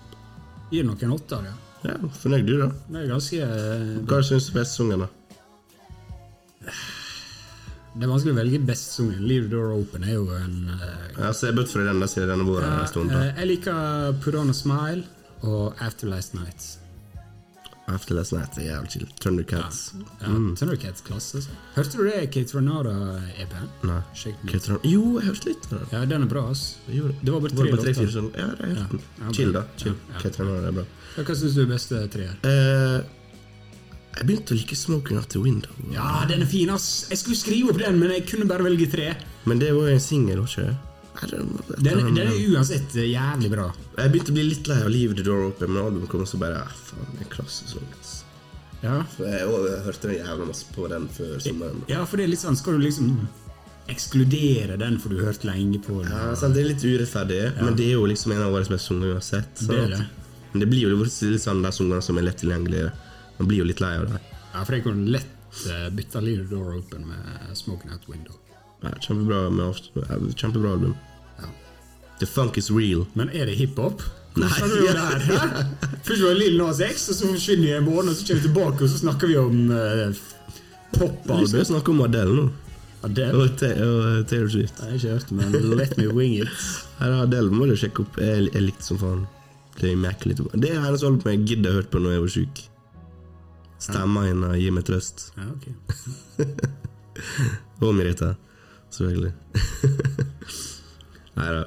B: gir nok en 8 av det.
A: Ja, Fornøyd du, da?
B: Det er ganske eh,
A: Hva syns du best sungen, da?
B: Det er vanskelig å velge best sungen. Leave the door open er jo en
A: uh, Jeg ser bort for den der siden denne våren en stund.
B: eh,
A: da.
B: Jeg liker Put on a smile og After Last Night.
A: After Last Night er jævlig chill. Thundercats.
B: Ja, Thundercats klasse. altså. Hørte du det Kate Renada-EP-en?
A: Nei. Den? Jo, jeg hørte litt av den.
B: Ja, den er bra, ass.
A: Jeg
B: Det var bare tre
A: tre, fire sånn? Ja, det er helt
B: Ja, ja,
A: Chill, da. Chill.
B: Ja, ja.
A: Hva heter er bra.
B: Ja, Hva syns du er beste treer?
A: Eh, jeg begynte å like Smoking Out the Window.
B: Ja, den er fin, ass! Jeg skulle skrive opp den, men jeg kunne bare velge tre.
A: Men det var jo en singel, var ikke
B: Den, den er uansett eh, jævlig bra.
A: Jeg begynte å bli litt lei av Leave the Door Open, men albumet kom så bare ah, Faen, det er klassesang. ass.
B: Ja.
A: For Jeg, jeg hørte den jævla masse på den før sommeren.
B: ja, for det er litt sånn Skal du liksom ekskludere den for du har hørt lenge på den?
A: Ja, sant, det er litt urettferdig, men det er jo liksom en av årets beste sanger uansett. sant?
B: Det er det.
A: Men det blir jo litt sånn de sangene som er lett tilgjengelige. Man blir jo litt lei av det.
B: Ja, for jeg kunne lett uh, bytta Leave the Door Open med Smoking Out Window.
A: Ja, kjempebra, med kjempebra album.
B: Ja.
A: The funk is real.
B: Men er det hiphop?
A: Nei.
B: Vi? Først var det Lill Nas X, og så forsvinner vi i morgen, og så kommer vi tilbake, og så snakker vi om uh,
A: Vi
B: popalbum.
A: skal snakke om Adele nå.
B: Adele.
A: Og, og Taylor Swift.
B: Har ikke hørt men let me wing it.
A: Her er Adele må du sjekke opp. Jeg, jeg likte som faen. Det er. Det er hennes album jeg gidder å høre på når jeg var sjuk. Stemma hennes gir meg trøst.
B: Ja, ok.
A: Og Merita, selvfølgelig. Nei da.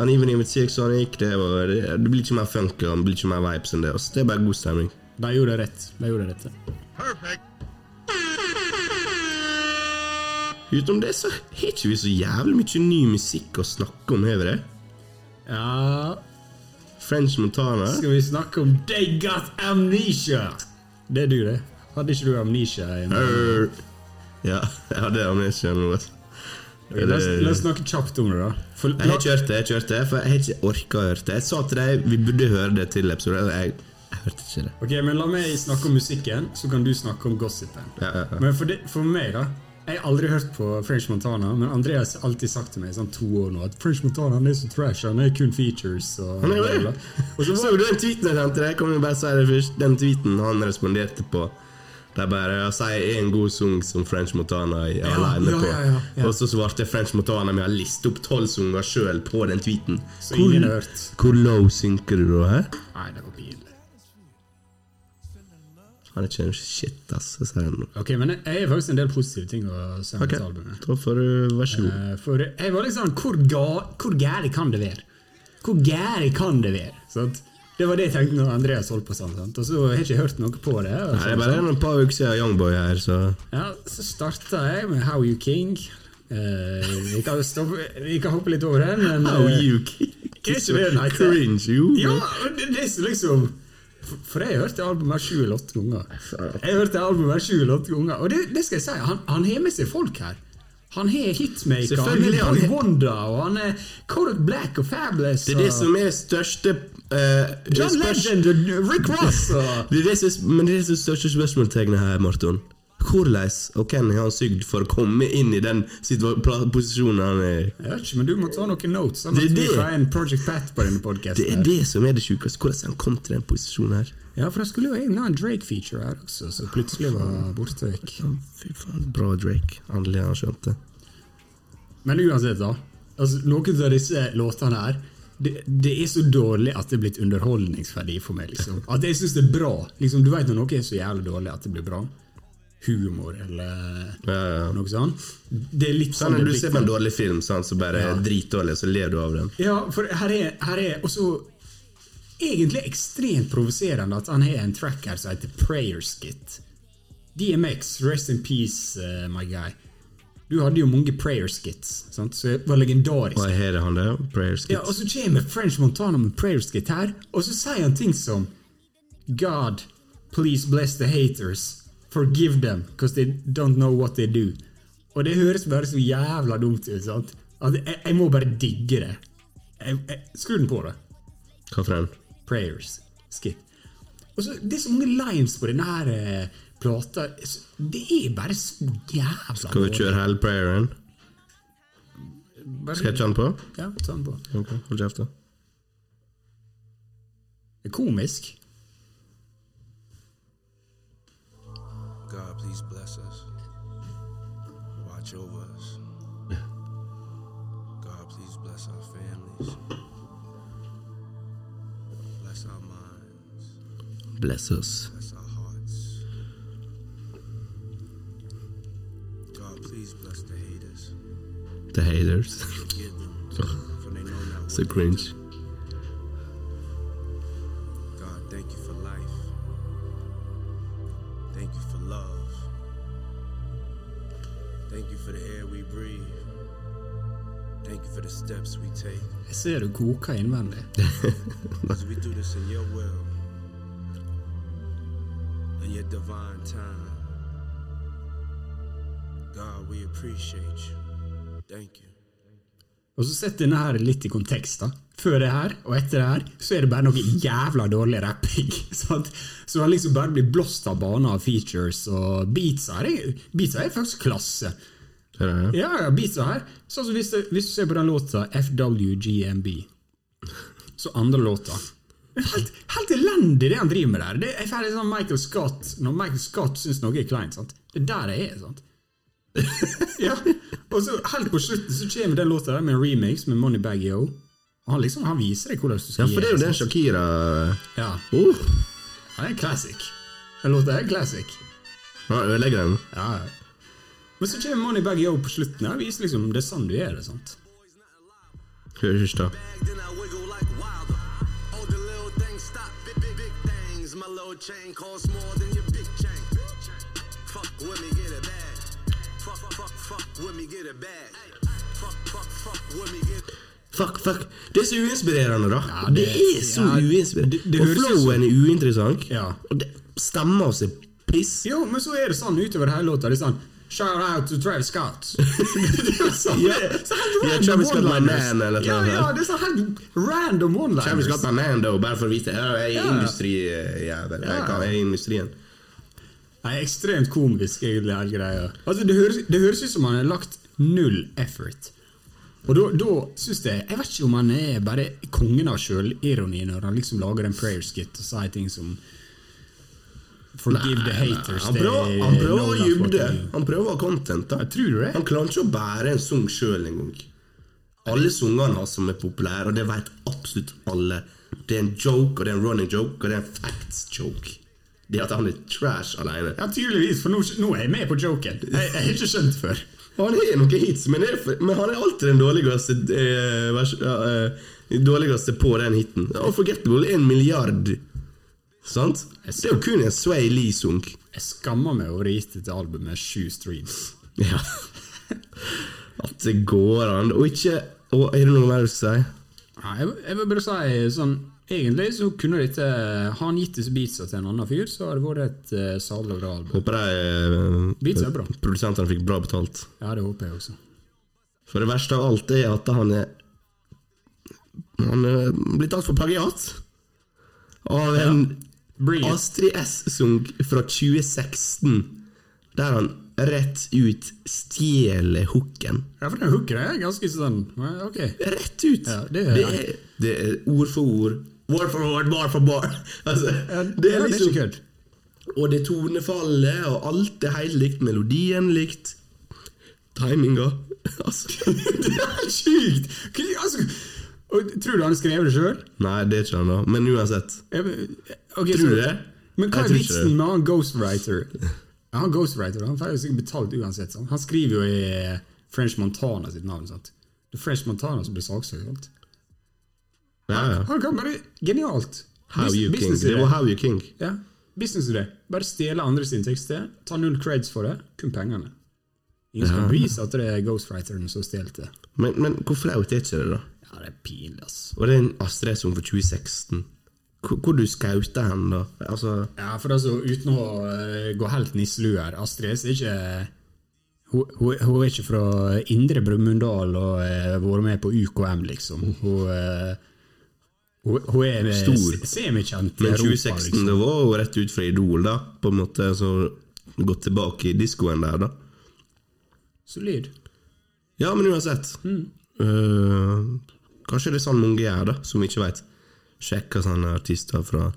A: Uneven Even Six Sonic, det, var, det, det blir ikke mer funk og det blir ikke mer vibes enn det. Også. det er bare god stemning.
B: De gjorde det rett. De gjorde det rett.
A: Utenom det så har ikke vi så jævlig mye ny musikk å snakke om, har vi det?
B: Ja,
A: French Montana.
B: skal vi snakke om They Got Amnesia? Det er du, det. Hadde ikke du amnesia?
A: Ja, jeg hadde amnesia nå.
B: Okay. La oss, la oss snakke kjapt om det, da. For,
A: Jeg det, jeg ikke hørt det, for jeg har ikke orka å høre det. Jeg sa til deg vi burde høre det til episoden, jeg, jeg hørte ikke det.
B: Ok, men La meg snakke om musikken, så kan du snakke om gossipen.
A: Ja, ja, ja.
B: Men for, det, for meg, da Jeg har aldri hørt på French Montana, men Andreas har alltid sagt til meg i sånn to år nå at French Montana han er så trash, han er kun features. Og, bla, bla. og så
A: Så
B: var
A: du den tweeten jeg sendte deg? Kan vi bare si det først? Den tweeten han responderte på De bare sier en god sang som French Montana er
B: Ja,
A: alene på.
B: ja, ja.
A: Og så svarte French Montana med å liste opp tolv sanger sjøl på den tweeten.
B: Så hørt.
A: hvor low synker du da? Hæ?
B: Nei, det.
A: Han er ikke en shit, ass. Jeg sier det nå.
B: Ok, men jeg har faktisk en del positive ting å si om okay. albumet.
A: da får du vær så god.
B: Uh, For jeg var liksom Hvor, ga, hvor gæli kan det være? Hvor gæli kan det være? Sant? Det var det jeg tenkte når Andreas holdt på sånn. Sant? Og så har jeg ikke hørt noe på det.
A: Nei, det er bare et par uker siden Youngboy her, så
B: Ja, så starta jeg med How You King. Uh, vi, kan stoppe, vi kan hoppe litt over den, men
A: How
B: eh,
A: you
B: er ikke det den heter?
A: Cringe, jo.
B: Ja, det, det er liksom For jeg hørte albumet her sju eller åtte ganger. Jeg hørte albumet her sju eller åtte ganger Og det, det skal jeg si, han, han har med seg folk her. Han har Hitmaker, han har Wonder, og han er Kodak Black og Fabulous.
A: Det er det som er største uh,
B: John Legend og Rick Ross og
A: Det er det som, men det er det som er største spørsmålstegnet her, Marton. Hvordan og hvem har han sugd for å komme inn i den posisjonen han er i?
B: Jeg vet ikke, men du må ta noen notes.
A: Det er det.
B: en Project Pat på denne podcasten
A: Det er det som er det sjukeste. Hvordan han kom til den posisjonen her?
B: Ja, for det skulle jo egentlig ha en Drake-feature her også, så plutselig var borte vekk.
A: Fy faen, bra Drake. Endelig har han skjønt det.
B: Men uansett, da. Altså, noen av disse låtene her det, det er så dårlig at det er blitt underholdningsverdi for meg. liksom. At jeg syns det er bra. Liksom, du vet når noe er så jævlig dårlig at det blir bra. Humor eller
A: Ja, ja.
B: noe sånt. Det er litt
A: Sånn
B: sånn
A: når du
B: er
A: ser på en dårlig film sånn, så bare
B: Ja.
A: dritdårlig, så ler du av den.
B: Ja, for her er, her er også egentlig ekstremt provoserende at han har en track her som heter Prayer Skit. DMX, rest in peace, uh, my guy. Du hadde jo mange prayer skits, sant? så det var legendarisk.
A: Her er han der. Prayer skits.
B: Ja, og så kommer French Montana med prayer skit her, og så sier han ting som God, please bless the haters. Forgive them, because they don't know what they do. Og det høres bare så jævla dumt ut. sant? At jeg, jeg må bare digge det. Jeg, jeg, skru den på, da.
A: Hva for en?
B: Prayers. Skip. Og så, Det er så mange lines på denne her eh, plata. Det er bare så jævla
A: Skal vi kjøre hele prayeren?
B: Bare-
A: ta den på?
B: Ja, ta den på.
A: Ok, hold kjeft, da.
B: Det er komisk.
G: God, please bless us. Watch over us. God, please bless our families. Bless our minds.
A: Bless us.
G: Bless our hearts. God, please bless the haters.
A: The haters.
G: Forgive them, for they know not what they
A: cringe.
B: Appreciate du koker innvendig. Og så Sett denne her litt i kontekst. da. Før det her og etter det her så er det bare noe jævla dårlig rapping. sant? Så han liksom bare blir blåst av banen av features, og beatsa er, beatsa er faktisk klasse.
A: Det det?
B: Ja, ja, beatsa her. Så altså, hvis, du- hvis du ser på den låta FWGMB, så andre låta Helt, helt elendig det han driver med der. Det er ferdig sånn Michael Scott Når Michael Scott syns noe er kleint. sant? Det er der det er. sant? ja, Og så helt på slutten så kommer den låta der med en remix med Moneybag Yo. Og han liksom, han viser deg hvordan du skal gjøre Ja,
A: for det er jo
B: det
A: den? Shakira
B: Ja,
A: uh,
B: ja, det er en classic. Den låta er classic.
A: Han ødelegger den.
B: Ja, ja. Men så kommer Moneybag Yo på slutten. og viser liksom det er sånn du gjør det. sant?
A: Hør,
D: ikke det. Fuck with me, get it bad. Fuck.
A: Det er så uinspirerende, da.
B: Ja,
A: det,
B: det-
A: er så
B: ja,
A: uinspirerende.
B: det- det
A: og flowen er uinteressant.
B: Ja.
A: Og det stemmer oss er piss.
B: Jo, men så er det sånn utover hele låta. Det er sånn Shout out to Travis Scott. sånn,
A: Ja.
B: så
A: Ja, Travis Scott my man, eller
B: ja,
A: noe
B: ja,
A: ja,
B: det er så helt random one-liners.
A: Travis Scott my man, though, bare for å vite. Jeg er
B: Ja.
A: industrijævel. Kan- jeg er i industrien.
B: Nei, ekstremt komisk, egentlig, hele greia. Altså, det, høres, det høres ut som han har lagt null effort. Og da, da syns jeg Jeg vet ikke om han er bare kongen av sjølironi når han liksom lager en prayer skit og sier ting som Forgive the haters.
A: Han prøver,
B: er
A: han prøver å jubbe. Han prøver å ha content. Han klarer ikke å bære en sang sjøl engang. Alle sangene hans som er populære, og det vet absolutt alle. Det er en joke, og det er en running joke, og det er en facts joke. Det at han er trash alene.
B: Ja, tydeligvis, for nå, nå er jeg med på joken. Jeg, jeg har ikke skjønt før.
A: Han har noen hits, men, er men han er alltid den dårligste eh, vers, eh, Dårligste på den hiten. Unforgettable er en milliard. Sant? Det er jo kun en Sway Lee-sunk.
B: Jeg skammer meg over å gi dette albumet sju streams.
A: Ja. At det går an. Og ikke og Er det noe mer du skal si?
B: Nei, jeg, jeg vil bare si sånn Egentlig så kunne dette Har han gitt disse beatsa til en annen fyr, så har det vært et uh, salig og bra album.
A: Håper de
B: bra.
A: eh, produsentene fikk bra betalt.
B: Ja, det håper jeg også.
A: For det verste av alt er at han er Han er blitt tatt for plagiat. Av en
B: Bring it.
A: Astrid S-sang fra 2016, der han rett ut stjeler hooken.
B: Ja, for den hooken er ganske sånn Ok.
A: Rett ut!
B: Ja, det er-
A: det, er, det er ord for ord. Word for word, bar for bar. Altså,
B: Ja,
A: det er liksom
B: ikke kødd.
A: Og det tonefallet, og alt er helt likt. Melodien likt. Timinga. Altså, det er helt sjukt!
B: Altså, og, tror du han skrev det sjøl?
A: Nei, det er ikke han, da. Men uansett.
B: Okay,
A: Tror du det?
B: Men hva er vitsen med han ghostwriter? Han ghostwriter, han får jo sikkert betalt uansett. Sant? Han skriver jo i eh, French Montana sitt navn. Sant? Det er French Montana som blir saksøkt.
A: Ja, ja.
B: Han kan bare Genialt!
A: How
B: Bus-
A: you king. Det var How you king.
B: Ja, businessidé. Bare stjele andre sin tekster, ta null creds for det, kun pengene. Ingen skal bevise at det er ghostwriteren som stjelte.
A: Men, men hvor flaut er ikke det, da?
B: Ja, det er pinlig, ass.
A: Og det er en Astrid som for 2016. Hvor, hvor du skauter hen, da? Altså
B: Ja, for altså, uten å uh, gå helt nisselue her Astrid er ikke hun, hun, hun er ikke fra Indre Brumunddal og har vært med på UKM, liksom. Hun, uh, hun, hun er eh,
A: Stor.
B: se- semikjent i
A: Men
B: Europa,
A: 2016,
B: liksom.
A: det var jo rett ut fra Idol, da. På en måte, så gått tilbake i diskoen der, da.
B: Solid.
A: Ja, men uansett. Øh, kanskje det er sånn mange gjør, da, som ikke veit. Sjekker sånne artister fra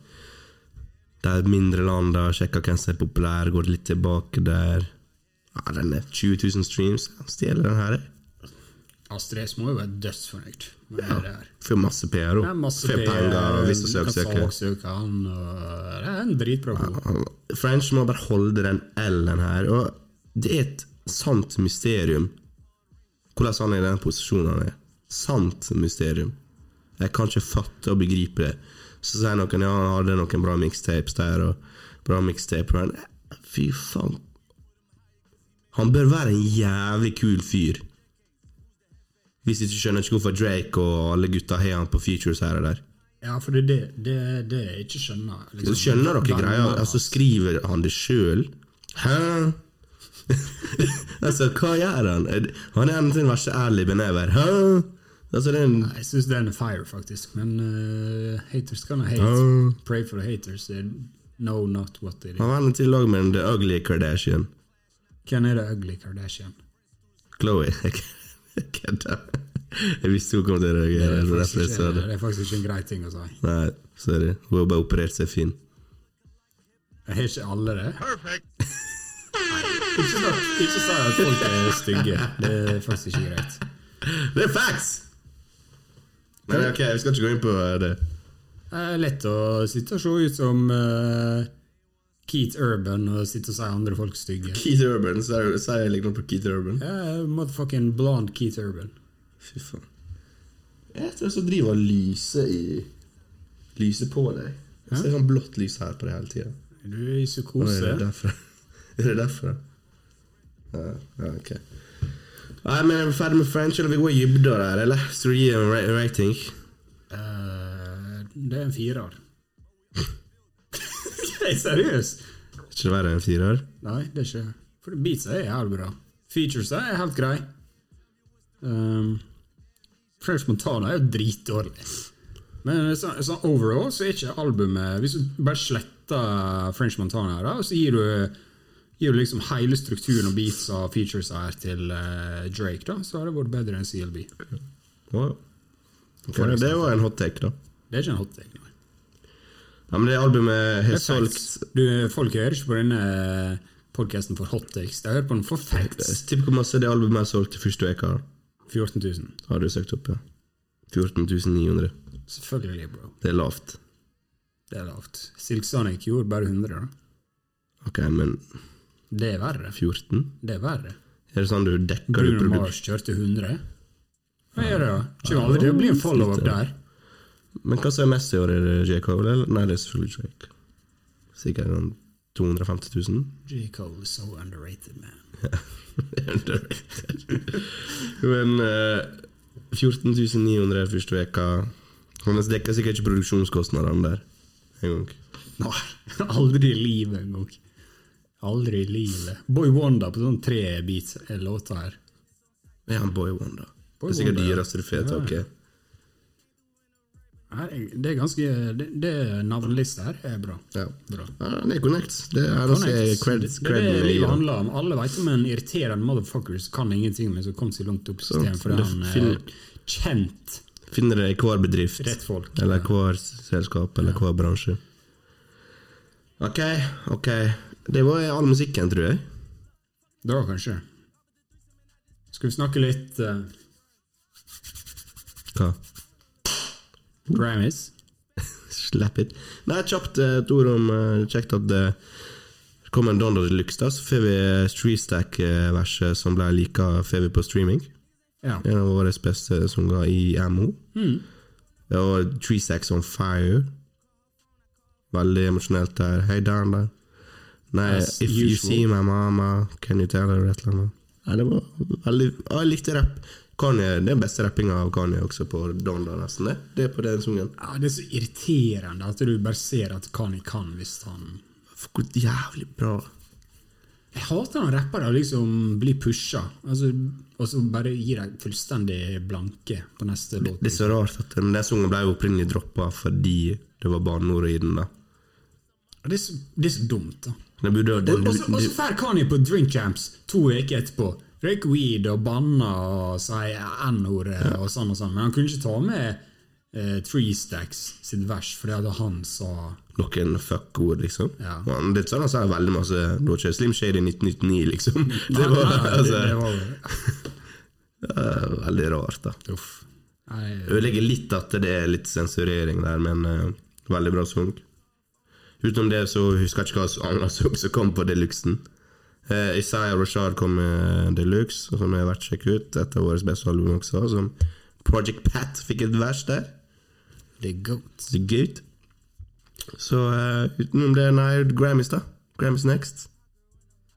A: de mindre landa, sjekker hvem som er populær, går litt tilbake der. Ja, den er 20 000 streams. Stjeler den her. jeg.
B: Astrid S må jo være dødsfornøyd
A: Ja. Får masse PR,
B: òg.
A: Får penger visse
B: du søker. han, det er en dritbra ja,
A: French må bare holde den L-en her. Og det er et sant mysterium hvordan han er i den posisjonen han er. Sant mysterium. Jeg kan ikke fatte og begripe det. Så sier noen ja, han hadde noen bra mixtapes der, og bra mixtaper der. Fy faen. Han bør være en jævlig kul fyr. Hvis ikke skjønner ikke hvorfor Drake og alle gutta har han på features her og der.
B: Ja, for det er det, det, det jeg ikke skjønner. liksom.
A: Skjønner dere greia? Altså Skriver han det sjøl? Hæ? altså, hva gjør han? Han er den verste Ally benever. Hæ? Altså, det er en
B: Jeg syns den er fire, faktisk. Men uh, haters kan hate.
A: Uh,
B: Pray for the haters. They know not what they do.
A: Han var en til lag med den The Ugly Kardashian.
B: Hvem er det ugly Kardashian?
A: Chloe. Jeg Kødda. Jeg visste hun kom til å reagere.
B: er,
A: Det
B: ikke,
A: det.
B: det er faktisk ikke en grei ting å si.
A: Nei, sorry. Hun har bare operert seg fin.
B: Jeg har ikke alle det. Ikke Nei, ikke si at folk er stygge. Det er faktisk ikke greit.
A: Det er facts! Men ok, vi skal ikke gå inn på eh, det.
B: Det er lett å sitte og se ut som uh, Keith Urban og sitte og si andre folk er stygge.
A: Keith Urban. Sier jeg litt noe på Keith Urban?
B: Ja, motherfucking blond Keith Urban.
A: Fy faen. Jeg tror jeg driver og lyser i Lyser på deg. Jeg ser sånn blått lys her på deg hele tida.
B: Du er i
A: Er
B: psykose.
A: det derfra? Er det derfra? Ja, ja, ok. Nei, men Er vi ferdig med French, eller vi går i dybda der, eller? Skal du gi en rating?
B: Uh, det er en firer. Er seriøs?
A: Ikke verre enn firer?
B: Nei, det er ikke For beatsa er jævlig bra. Featuresa er helt grei. Um, French Montana er jo dritdårlig. Men så, så overall så er ikke albumet Hvis du bare sletter French Montana, da, så gir du, gir du liksom hele strukturen og beats og features her til uh, Drake, da, så har det vært bedre enn CLB.
A: Wow. ja. Ok, det var en hot take, da.
B: Det er ikke en hot take. Nei.
A: Ja, men det albumet har solgt.
B: Du, folk hører ikke på denne podkasten for hot takes. De hører på den for facts.
A: Tipp hvor masse det albumet har solgt til første uke.
B: 14 000.
A: Har du søkt opp, ja. 14 900.
B: Selvfølgelig, bro.
A: Det er lavt.
B: Det er lavt. Silk Sonic gjorde bare 100, da.
A: Ok, men
B: Det er verre.
A: 14?
B: Det er verre.
A: Er det sånn du dekker
B: Bruno. Mars kjørte 100. Hva gjør det? Kommer aldri til å bli en follow-up der.
A: Men hva som er mest i år? Er det J. Cole? Eller? Nei, det er selvfølgelig Drake. Sikkert sånn 250 000.
B: J. Cole is so underrated, man.
A: Men uh, 14 900 første veka Men dekker sikkert ikke produksjonskostnadene der en gang.
B: Nei, aldri i livet engang. Aldri i livet. Boy Wonder på sånn tre beats er låta her.
A: Ja, Boy Wonder.
B: Boy
A: det er sikkert dyreste du får tak i.
B: Det er ganske Det, det navnelista her er bra.
A: Ja.
B: bra.
A: Ja, det er Connect. Det er det
B: credit,
A: cred,
B: det er det livet handler om. Alle vet om en irriterende motherfucker som kan ingenting, men som kom seg langt opp i systemet fordi
A: Det
B: finner, er
A: fin-
B: kjent
A: Finner det i hver bedrift.
B: folk.
A: Eller hver selskap, eller hver bransje. Ok, ok. Det var all musikken, tror jeg.
B: Da kanskje. Skal vi snakke litt uh,
A: Hva?
B: Grammys?
A: Slapp it. Nei, kjapt eh, et ord om uh, Kjekt at det kom en Donald Deluxe, da. Så får vi Streetstack-verset som ble lika, får vi på streaming.
B: Ja.
A: En av våre beste sanger i MO.
B: Mm.
A: Og Treestack On Fire. Veldig emosjonelt der. Hey, down der. Nei,
B: As
A: If You. See My Mama, Can You Tell Her et eller annet. Nei, det var veldig ah, Jeg likte rapp. Kanye, det den beste rappinga av Kanye også på Donda, nesten. Det, det er på den sungen.
B: ja, Det er så irriterende at du bare ser at Kanye kan hvis han
A: For jævlig bra.
B: Jeg hater når rappere liksom blir pusha, altså, og så bare gir de fullstendig blanke på neste låt.
A: Det er så rart at den, den sangen ble opprinnelig droppa fordi det var banneord i den. da
B: Det er så, det er så dumt, da. Og så drar Kanye på Drink Champs to uker etterpå. Røyker weed og banner og sier N-ordet og sånn og sånn. Men han kunne ikke ta med eh, Three Stacks sitt vers, for det hadde han sa
A: noen fuck-ord, liksom.
B: Ja.
A: Han, det er sånn han sa veldig masse Det var ikke Slim Shady 1999, liksom. Det var,
B: nei, nei,
A: altså,
B: det, det var
A: eh, veldig rart, da.
B: Uff.
A: Ødelegger litt at det er litt sensurering der, men uh, veldig bra sang. Utenom det så husker jeg ikke hva sang som kom på deluxen. Eh, Isaiah Rashad kom med deluxe, som er verdt å sjekke ut. Et av våre beste album også. Som Project Pat fikk et vers der.
B: det er goat.
A: Så Goat. Så eh, utenom det, nei, Grammys, da. Grammys next.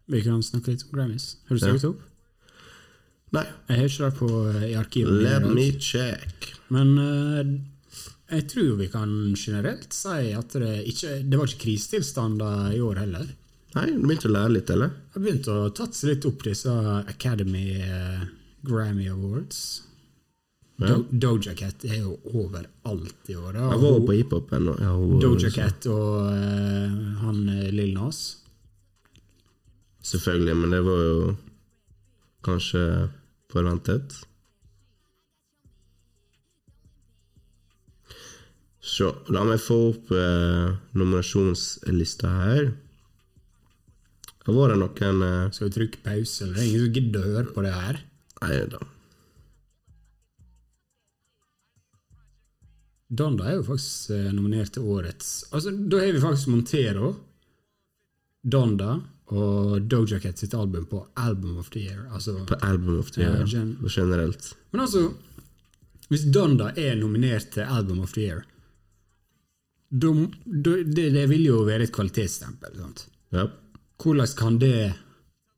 B: Vi kan snakke litt om Grammys. Har du søkt opp?
A: Nei,
B: Jeg har ikke det på, eh, i arkivet.
A: let me check.
B: Men eh, jeg tror vi kan generelt si at det ikke Det var ikke krisetilstander i år heller.
A: Nei, du begynte å lære litt, eller?
B: Jeg begynte å tatt seg litt opp disse Academy eh, Grammy Awards.
A: Ja.
B: Do Doja Cat er jo overalt i år.
A: Jeg var på hiphopen.
B: Doja Cat og eh, han Lill Lil Nas.
A: Selvfølgelig, men det var jo kanskje forventet. Så la meg få opp eh, nominasjonslista her. Det var det noen eh,
B: Skal vi trykke pause? Eller? Det er ingen som gidder å høre på det her.
A: Nei da.
B: Donda er jo faktisk eh, nominert til årets Altså, Da har vi faktisk Montero, Donda og Doja Cat sitt album på Album of the Year. Altså,
A: På Album of the
B: Ja,
A: Year.
B: gen-
A: generelt.
B: men altså, hvis Donda er nominert til Album of the Year det, det vil jo være et kvalitetsstempel. Sant?
A: Ja.
B: Hvordan kan det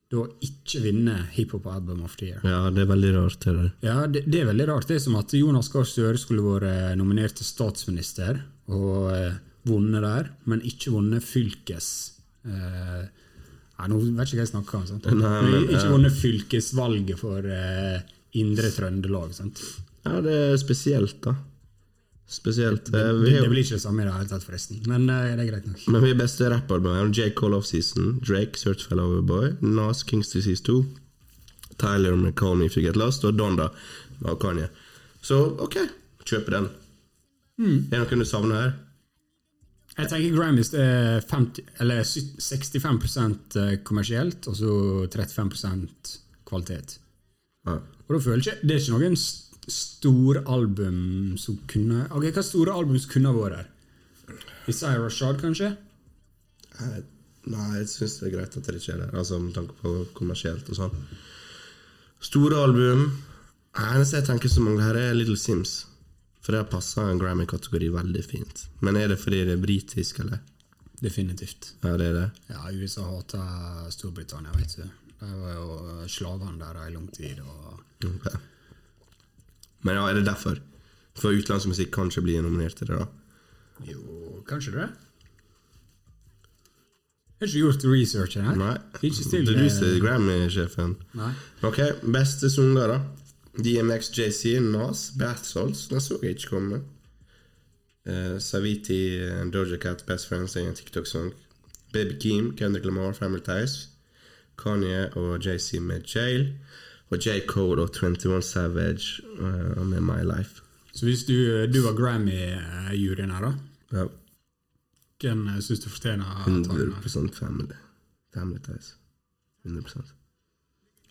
B: da ikke vinne Hiphop Album of the Year?
A: ja, det er veldig rart, det der.
B: Ja, det, det er veldig rart. Det er som at Jonas Gahr Støre skulle vært nominert til statsminister og eh, vunnet der, men ikke vunnet fylkes... Eh, nei, nå vet ikke hva jeg snakker om. Sant?
A: Nei, men,
B: ikke
A: ja.
B: vunnet fylkesvalget for eh, Indre Trøndelag. Sant?
A: Ja, det er spesielt, da. Spesielt.
B: Det,
A: Eh,
B: det, det blir ikke det samme i det hele tatt, forresten. Men eh, det er greit nok.
A: Men vi er beste rappalbum er J. Cole Offseason, Drake, Certified Loverboy, Nas, Kings Disease 2, Tyler Me If You Get Lost og Donda av Kanye. Så ok, kjøper den.
B: Mm.
A: Er det noen du savner her?
B: Jeg tenker Grammys er 50, eller 65% kommersielt, og så 35% kvalitet.
A: Ja.
B: Og da føler jeg ikke Det er ikke noen store album som kunne Ok, Hva store album som kunne vært der? Isaiah Rashad, kanskje?
A: Jeg- Nei, jeg syns det er greit at det ikke er der, altså med tanke på kommersielt og sånn. Store album eneste jeg tenker som mangler her, er Little Sims. For det har passa en Grammy-kategori veldig fint. Men er det fordi det er britisk, eller?
B: Definitivt.
A: Ja, det er det.
B: Ja, USA hater Storbritannia, vet du. De var jo slavene der i lang tid. Og
A: Ok. Men ja, er det derfor? For utenlandsk musikk kanskje blir nominert til det, da?
B: jo, kanskje det? Jeg har ikke gjort researchen her.
A: Nei.
B: Ikke
A: du som er Grammy-sjefen. Ok, beste sanger, da? DMX, JC, Nas, Bath Salts. Den så jeg ikke komme. Uh, Saviti and Doja Cat, Best Friends, er en TikTok-sang. Baby Keem, Kendrick Lamar, Family Ties. Kanye og JC med Jail. Og J. Cole og 21 Savage uh, med My Life.
B: Så hvis du, du var Grammy-juryen her, da,
A: Ja,
B: hvem syns du fortjener å ta den?
A: 100 Family. Family Ties. 100%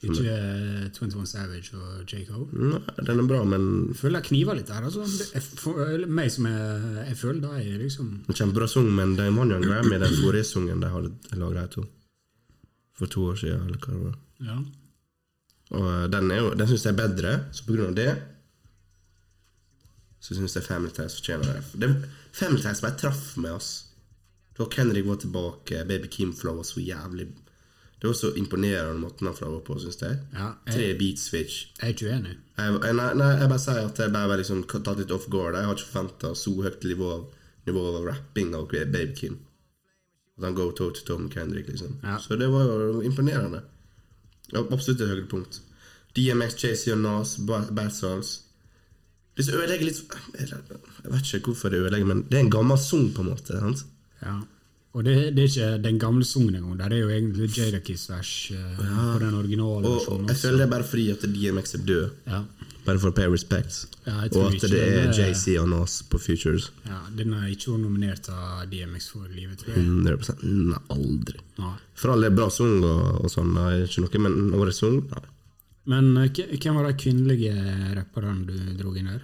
B: Ikke eh, 21 Savage og J. Cole?
A: Nei, den er bra, men
B: Jeg føler jeg kniver litt her. Altså. Jeg, for, meg som er, jeg føler da er liksom
A: kjempebra sang, men de vant jo en Grammy, den forrige sangen de hadde laga de to. For to år siden, eller hva det var.
B: ja.
A: Og eh, den, er jo, den syns jeg er bedre, så på grunn av det så syns jeg Family Ties fortjener det. det. Family Ties bare traff med oss. Da Kendrick var tilbake, Baby Kim Flow var så jævlig Det var så imponerende måten han flowa på, syns jeg.
B: Ja,
A: Tre
B: jeg,
A: beat switch.
B: jeg er ikke uenig.
A: Jeg, nei, nei, jeg bare sier at jeg bare var liksom tatt litt off guard. Jeg har ikke forventa så høyt nivå av, nivå av rapping av Baby Kim. At han går toe to toe med Kendrick, liksom.
B: Ja.
A: Så det var jo imponerende. Absolutt et høydepunkt. DMX, Chase og Nas, Ba- Bad Souls. Det ødelegger litt Jeg vet ikke hvorfor det ødelegger, men det er en gammel sang, på en måte. Sant?
B: Ja. Og det, det er ikke den gamle sangen engang. Det er jo egentlig Jadakiss-vers ja. på den originale
A: Og, og jeg føler det er bare fordi at DMX er død.
B: Ja.
A: Bare for å pay respects.
B: Ja,
A: og at det er JC og Nas på Futures.
B: ja, Den er ikke vært nominert av DMX for livet, tror jeg.
A: 100 Nei, aldri.
B: Nei.
A: For all del bra sang og, og sånn, ikke noe, men årets sang Nei.
B: Men eh, hvem var de kvinnelige rapperne du dro inn her?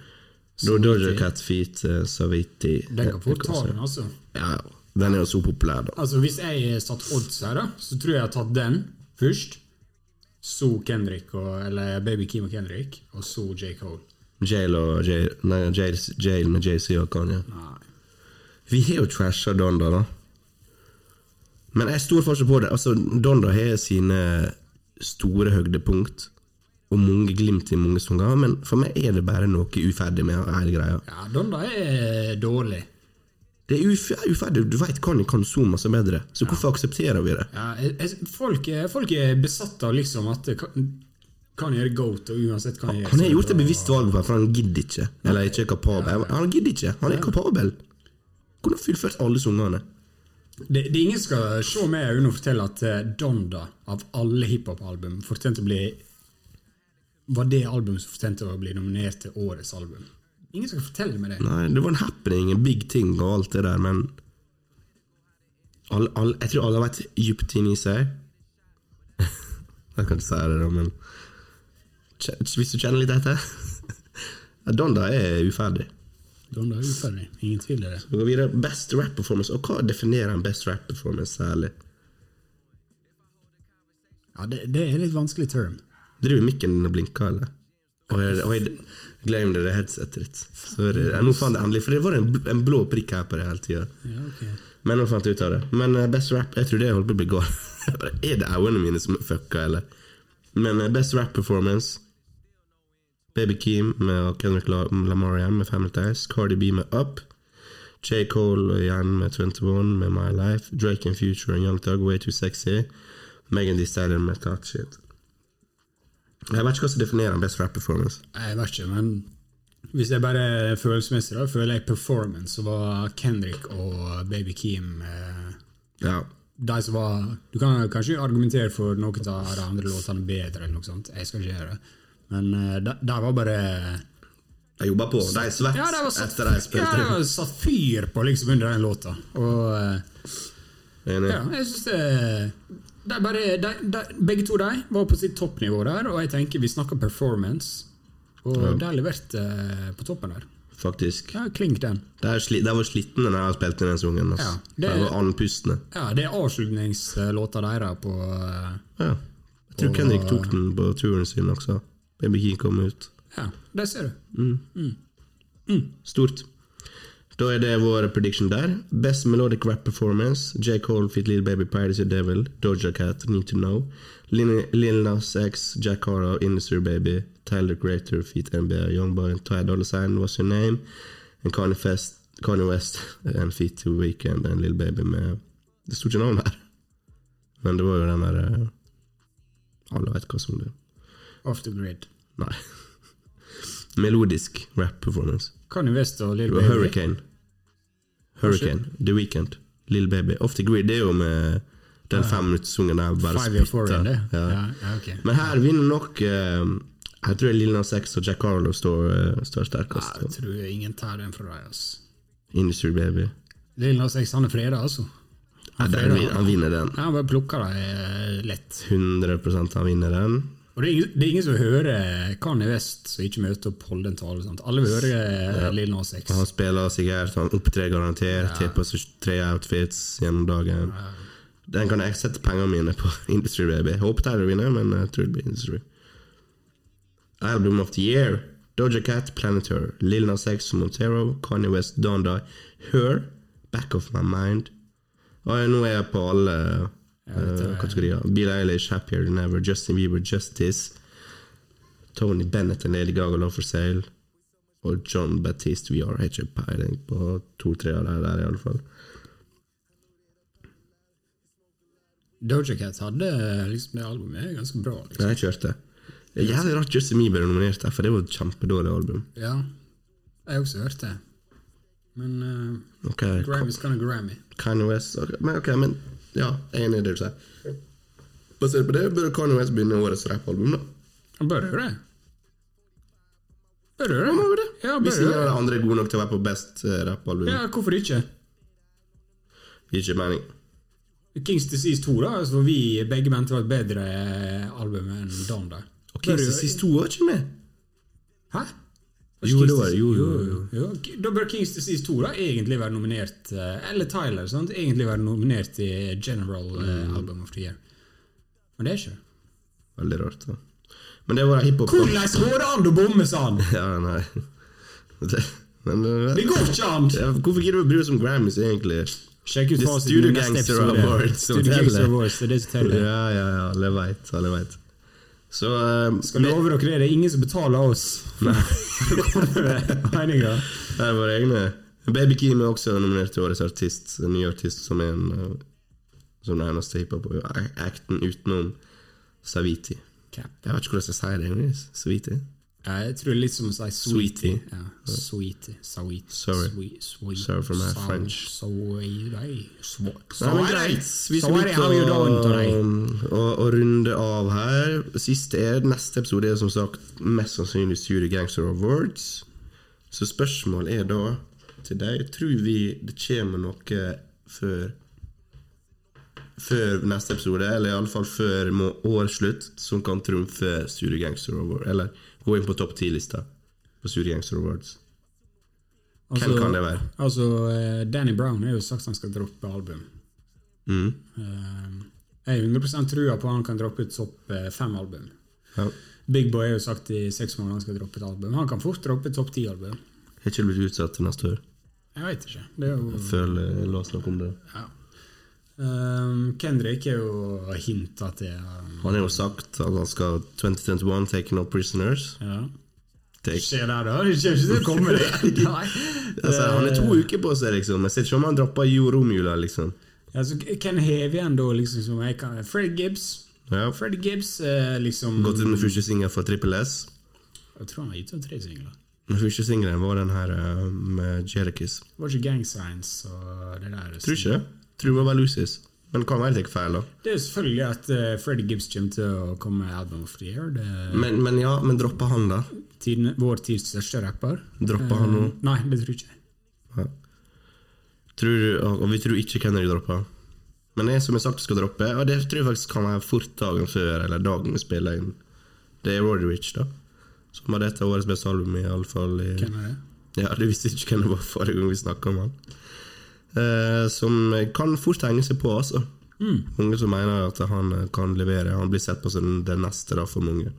A: Doja Cat Feet, uh, Saviti
B: Den kan fort ta den, altså.
A: Ja, ja. Den er jo så populær, da.
B: Altså Hvis jeg satt odds her, da så tror jeg jeg har tatt den først. Så Kendrick, og, eller Baby Kim og Kendrick, og så J. Cole.
A: Jail og Jail, nei, Jail, Jail med JC og Kanye.
B: Nei.
A: Vi har jo trasha Donda, da. Men jeg stoler fortsatt på det. Altså, Donda har sine store høydepunkt og mange glimt i mange sanger, men for meg er det bare noe uferdig med hele greia.
B: Ja, Donda er dårlig.
A: Det er uferdig. Du veit Kanye kan så masse bedre, så hvorfor aksepterer vi det?
B: Ja, jeg, folk, folk er besatt av liksom at kan, gjøre goat, og uansett hva han gjør.
A: Han har gjort et bevisst valg, for han gidder ikke. Eller ikke er kapabel. Han gidder ikke. Han er kapabel. Kunne fullført alle sangene.
B: Det, det ingen skal se med øynene og fortelle at eh, Donda, av alle hiphop-album, fortjente å bli var det albumet som fortjente å bli nominert til årets album. Ingen skal fortelle meg det.
A: Nei, det var en happening, en big ting og alt det der, men all, all, Jeg tror alle har vært dypt inni seg Jeg kan ikke si det, da, men Hvis du kjenner litt etter Donda er uferdig.
B: Donda er uferdig. Ingen tvil i det.
A: Vi går videre. Best rap performance. Og hva definerer en best rap performance særlig?
B: Ja, det, det er litt vanskelig term.
A: Driver mikken og blinker, eller? Oi, jeg glem det, det er headsetet ditt. Sorry. Nå fant jeg endelig, for det var en, en blå prikk her på det hele tida.
B: Ja, okay.
A: Men nå fant jeg ut av det. Men eh, best rap Jeg tror det holdt på å bli gal. er det øynene mine som fucka, eller? Men eh, best rap performance Baby Keem med Kendrick La- Lamar igjen med Family Ties. Cardi B med Up. J. Cole igjen med 21 med My Life. Drake and Future og Young Thug, Way Too Sexy. Megan Thee Stallion med Touch Shit. Jeg vet ikke hva som definerer best rap performance.
B: Jeg vet ikke, men hvis jeg bare er følelsesmessig, da føler jeg performance, så var Kendrick og Baby Keem eh,
A: Ja.
B: de som var Du kan kanskje argumentere for noen av de andre låtene bedre, eller noe sånt. Jeg skal ikke gjøre det. Men eh, de, de var bare
A: De jobba på. De svett
B: Ja, det var satt,
A: etter de
B: ja,
A: spilte.
B: det var satt fyr på liksom under den låta. Og eh,
A: Enig.
B: ja, jeg syns det de bare, de, de, Begge to de var på sitt toppnivå der, og jeg tenker vi snakker performance. Og de leverte eh, på toppen der.
A: Faktisk.
B: Ja, Klink den.
A: Det, er sli- det var slitne når spilt spilte den sangen. Altså.
B: Ja, det-
A: det var andpustne.
B: Ja, det er avslutningslåta deres på eh,
A: Ja. Jeg tror
B: på,
A: Kendrick tok den på turen sin også. Baby King kom ut.
B: Ja, det ser du.
A: Stort. Da er det vår prediction der. Best melodic rap performance. J. Cole fit Lil Baby Pirates the Devil. Doja Cat Need to Know. Lil, Nas X, Jack Harlow, Industry Baby. Tyler Creator feat NBA Youngboy. Ty Dolla Sign What's Your Name. And Kanye, Fest, Kanye West And feat to Weekend and Lil Baby med Det sto ikke navn her. Men det var jo den der eh, Alle vet hva som det.
B: Off the grid.
A: Nei. Melodisk rap performance.
B: Kanye West og
A: Lill
B: Baby.
A: Hurricane. Hurricane. The Weekend. Little Baby. Off the Grid det er jo med den femminuttssungen der bare
B: Five Year det.
A: Ja.
B: Ja, okay.
A: Men her vinner nok uh, Jeg tror Lil Nas X og Jack Harlow står, uh, står sterkest.
B: jeg tror ingen tar den fra deg, altså.
A: Industry Baby.
B: Lil Nas X, han er freda, altså.
A: Ja,
B: Han, freda,
A: han vinner den.
B: Ja, han bare plukker deg eh, lett.
A: 100 han vinner den.
B: Og det er, ingen, det er ingen som hører Kanye West som ikke møter opp holde en tale. Sant? Alle vil høre eh, Lil Nas X.
A: Han spiller sikkert han opptrer garantert, har på seg tre outfits gjennom dagen. Den kan jeg sette pengene mine på. Industry Baby. Håper Tyler vinner, men jeg tror det blir Industry. Album of the Year. Doja Cat, Planet Her. Lil Nas X, Montero. Kanye West, Donda. Her. Back of My Mind. Og nå er jeg på alle eh, kategorier. Bill Eilish, Happier Than Ever. Justin Bieber, Justice. Tony Bennett og Lady Gaga, Love for Sale. Og John Baptiste We Are. Har ikke peiling på to-tre av de der, i alle fall.
B: Doja Cat hadde eh, liksom det albumet ganske bra. Liksom.
A: Jeg kjørte. Det jævlig rart Justin Bieber er nominert der, for det var et kjempedårlig album.
B: Ja, jeg har også hørt det. Men uh,
A: okay,
B: Grammy's gonna Grammy.
A: Kanye West okay. men, ok, men ja, jeg er enig i det du sier. Basert på det bør Kanye West begynne årets rappalbum, da.
B: Han bør gjøre det. Bør gjøre
A: Ja, må
B: det.
A: Ja,
B: Ja,
A: Hvis
B: bør
A: ingen av
B: det.
A: de andre er gode nok til å være på best eh, rappalbum,
B: Ja, hvorfor ikke?
A: ikke mening.
B: Kings Disease 2, da, så vi begge mente var et bedre eh, album enn Don. da.
A: Og
B: Bør
A: Kings Disease 2 var ikke med.
B: Hæ?
A: Jo, det var det. Jo, jo,
B: jo, jo. Da bør Kings Disease 2 da egentlig være nominert eh, Eller Tyler, sant? egentlig være nominert i General eh,
A: Mm.
B: Album of the Year. Men det er ikke.
A: Veldig rart. da. Men det var hiphop.
B: Hvordan går det an å bomme sånn?!
A: Ja, nei. Det, men,
B: Det går ikke an!
A: ja, hvorfor gidder du å bry deg om Grammys, egentlig?
B: Sjekk ut fasiten
A: Studio Gangster. Awards,
B: Studio. Gangster Awards, det er det som teller.
A: Ja, ja, ja, alle veit, alle veit. Så uh,
B: Skal love dere det, det er ingen som betaler oss for å komme med meninger.
A: Det er våre egne. Baby Keem er også nominert til Årets artist, en ny artist som er en eh, som den eneste hiphop-acten utenom Saviti. Jeg vet ikke hvordan jeg sier det engang. Saviti.
B: Ja, jeg tror det er litt som å si sweetie.
A: Sweetie.
B: Ja, sweetie. Sweet.
A: Sorry.
B: Sweet, sweet.
A: Sorry for my
B: so,
A: French.
B: Sweetie. So.
A: So Vi skal
B: today?
A: begynne å, å, å runde av her. Siste er neste episode er som sagt mest sannsynlig Studio Gangster Awards. Så spørsmålet er da til deg Tror vi det kommer noe før Før neste episode, eller iallfall før årsslutt, som kan trumfe Studio Gangster Awards? Eller gå inn på topp ti-lista på Suri Gangster Awards? Hvem kan det være?
B: Altså, eh, Danny Brown har jo sagt han skal droppe album.
A: Mm.
B: Eh, Jeg har 100% trua på han kan droppe topp eh, fem album.
A: Ja.
B: Big Boy har jo sagt i seks måneder han skal droppe et album. Han kan fort droppe topp ti-album.
A: Har ikke blitt utsatt til neste år.
B: Jeg veit ikke. Det er jo
A: Føler jeg låst noe om det.
B: ja. Um, Kendrick er jo hinta til um,
A: Han har jo sagt at han skal 2021 take no prisoners.
B: Ja.
A: Take.
B: Skjer der, da? Det kommer ikke til å komme, det.
A: Altså, han har to uker på seg, liksom. Jeg ser ikke om han dropper jo romjula, liksom.
B: Altså, hvem hever igjen da, liksom, som jeg kan Fred Gibbs.
A: Ja.
B: Fred Gibbs eh, liksom
A: Gått ut med første singel for Trippel S.
B: Jeg tror han har gitt ut tre singler.
A: Den første singelen var den her eh, med Jerichis.
B: Det var ikke Gang Signs og det der.
A: Tror ikke det. Tror det var Lucis. Men kan være det ikke feil, da.
B: Det er jo selvfølgelig at uh, Freddie Gibbs kommer til å komme med Album of the Year. Det
A: Men, men ja, men dropper han, da?
B: tiden, vår tids største rapper.
A: Dropper han nå?
B: Eh, Nei, det tror jeg ikke.
A: Ja. Tror, og vi tror ikke Kennedy dropper. Men jeg som jeg sagt skal droppe, og det tror jeg faktisk kan være fort dagen før, eller dagen vi spiller inn. Det er Rory Rich, da. Som hadde et av årets beste album, i alle fall. I,
B: Hvem er det?
A: Ja, Du visste ikke hvem det var forrige gang vi snakka om han. Eh, som kan fort henge seg på, altså. Mange som mener at han kan levere. Han blir sett på som den neste da, for mange.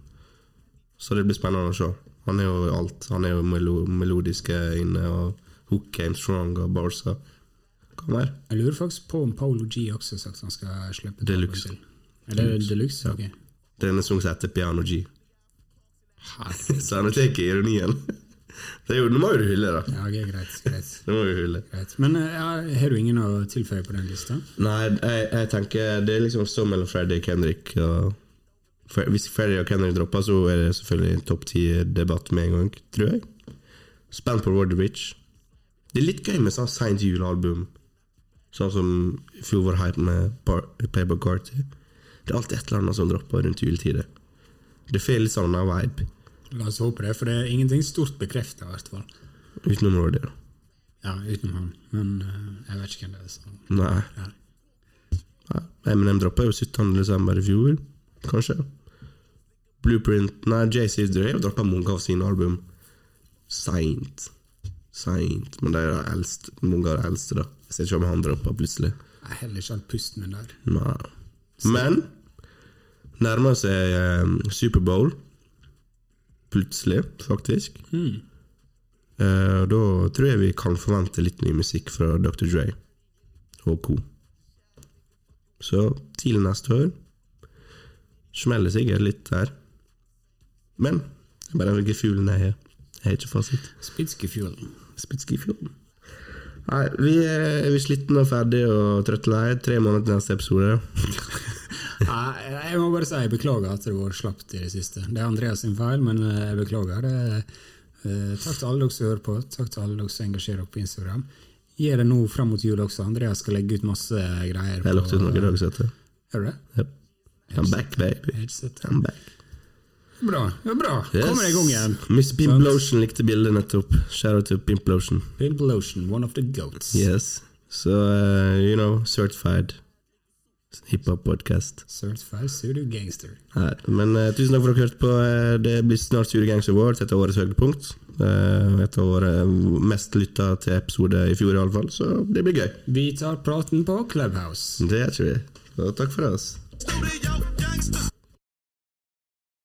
A: Så det blir spennende å se. Han er jo alt. Han er jo melo melodiske inne, og hook Came strong og barsa. Hva mer?
B: Jeg lurer faktisk på om Paolo G også sagt han skal slippe det album
A: Deluxe.
B: til. Er det Deluxe?
A: Er en sang som heter Piano G.
B: Herregud.
A: Så han tar ironien. Det er jo, nå må jo du hylle, da.
B: Ja, okay, greit. greit.
A: Det må du hylle.
B: greit. Men eh, ja, har du ingen å tilføye på den lista?
A: Nei, jeg, jeg tenker det er liksom så mellom Freddy og Kendrick. Og hvis Freddy og Kendrick dropper, så er det selvfølgelig en topp ti-debatt med en gang, tror jeg. Spent på Roddy Rich. Det er litt gøy med sånn seint julealbum, sånn som i fjor var hype med Paper Carty. Det er alltid et eller annet som dropper rundt juletider. Det får litt sånn vibe,
B: La oss håpe det, for det er ingenting stort bekrefta, i hvert fall.
A: utenom Rordi, da.
B: Ja, utenom han. Men uh, jeg vet ikke hvem det er. Så.
A: Nei.
B: Ja.
A: Nei, Eminem droppa jo 17. desember i fjor, kanskje. Blueprint Nei, JC Dre har droppa mange av sine album seint. Seint. Men de er eldst, mange av de eldste, da. Jeg ser ikke om han droppa plutselig.
B: Jeg har heller ikke hatt pusten min der.
A: Nei. Men nærmer seg eh, Superbowl. Plutselig, faktisk. Eh, og da tror jeg vi kan forvente litt ny musikk fra Dr. Dre og co. Så tidlig neste år smeller sikkert litt der. Men det er bare den fuglen jeg har. Jeg har ikke fasit.
B: Spitskefjord.
A: Spitskifjorden. Nei, vi er, er slitne og ferdige og trøtte lei. Tre måneder til neste episode.
B: Nei, jeg må bare si jeg beklager at det vært slapt i det siste. Det er Andreas sin feil, men eh, jeg beklager. Det, eh, takk til alle dere som hører på. Takk til alle dere som engasjerer dere på Instagram. Gjør det nå fram mot jul også. Andreas skal legge ut masse greier.
A: Jeg har lagt ut noen dager dag, det.
B: Gjør du det?
A: Yep. I'm back, baby. I'm back.
B: Bra. bra.
A: Yes.
B: Kommer i gang igjen.
A: Miss Pimplotion likte bildet nettopp. Shout out to Pimplotion.
B: Pimplotion, one of the goats.
A: Yes. Så, uh, you know, certified hiphop podcast.
B: Certified Studio Gangster.
A: Nei, men uh, tusen takk for at dere hørte på. Eh, det blir snart Studio Gangs Awards, et av årets høydepunkt. Uh, et av våre mest lytta til episode i fjor, iallfall. Så det blir gøy.
B: Vi tar praten på Clubhouse.
A: Det tror vi. Og takk for oss.
D: Gangster.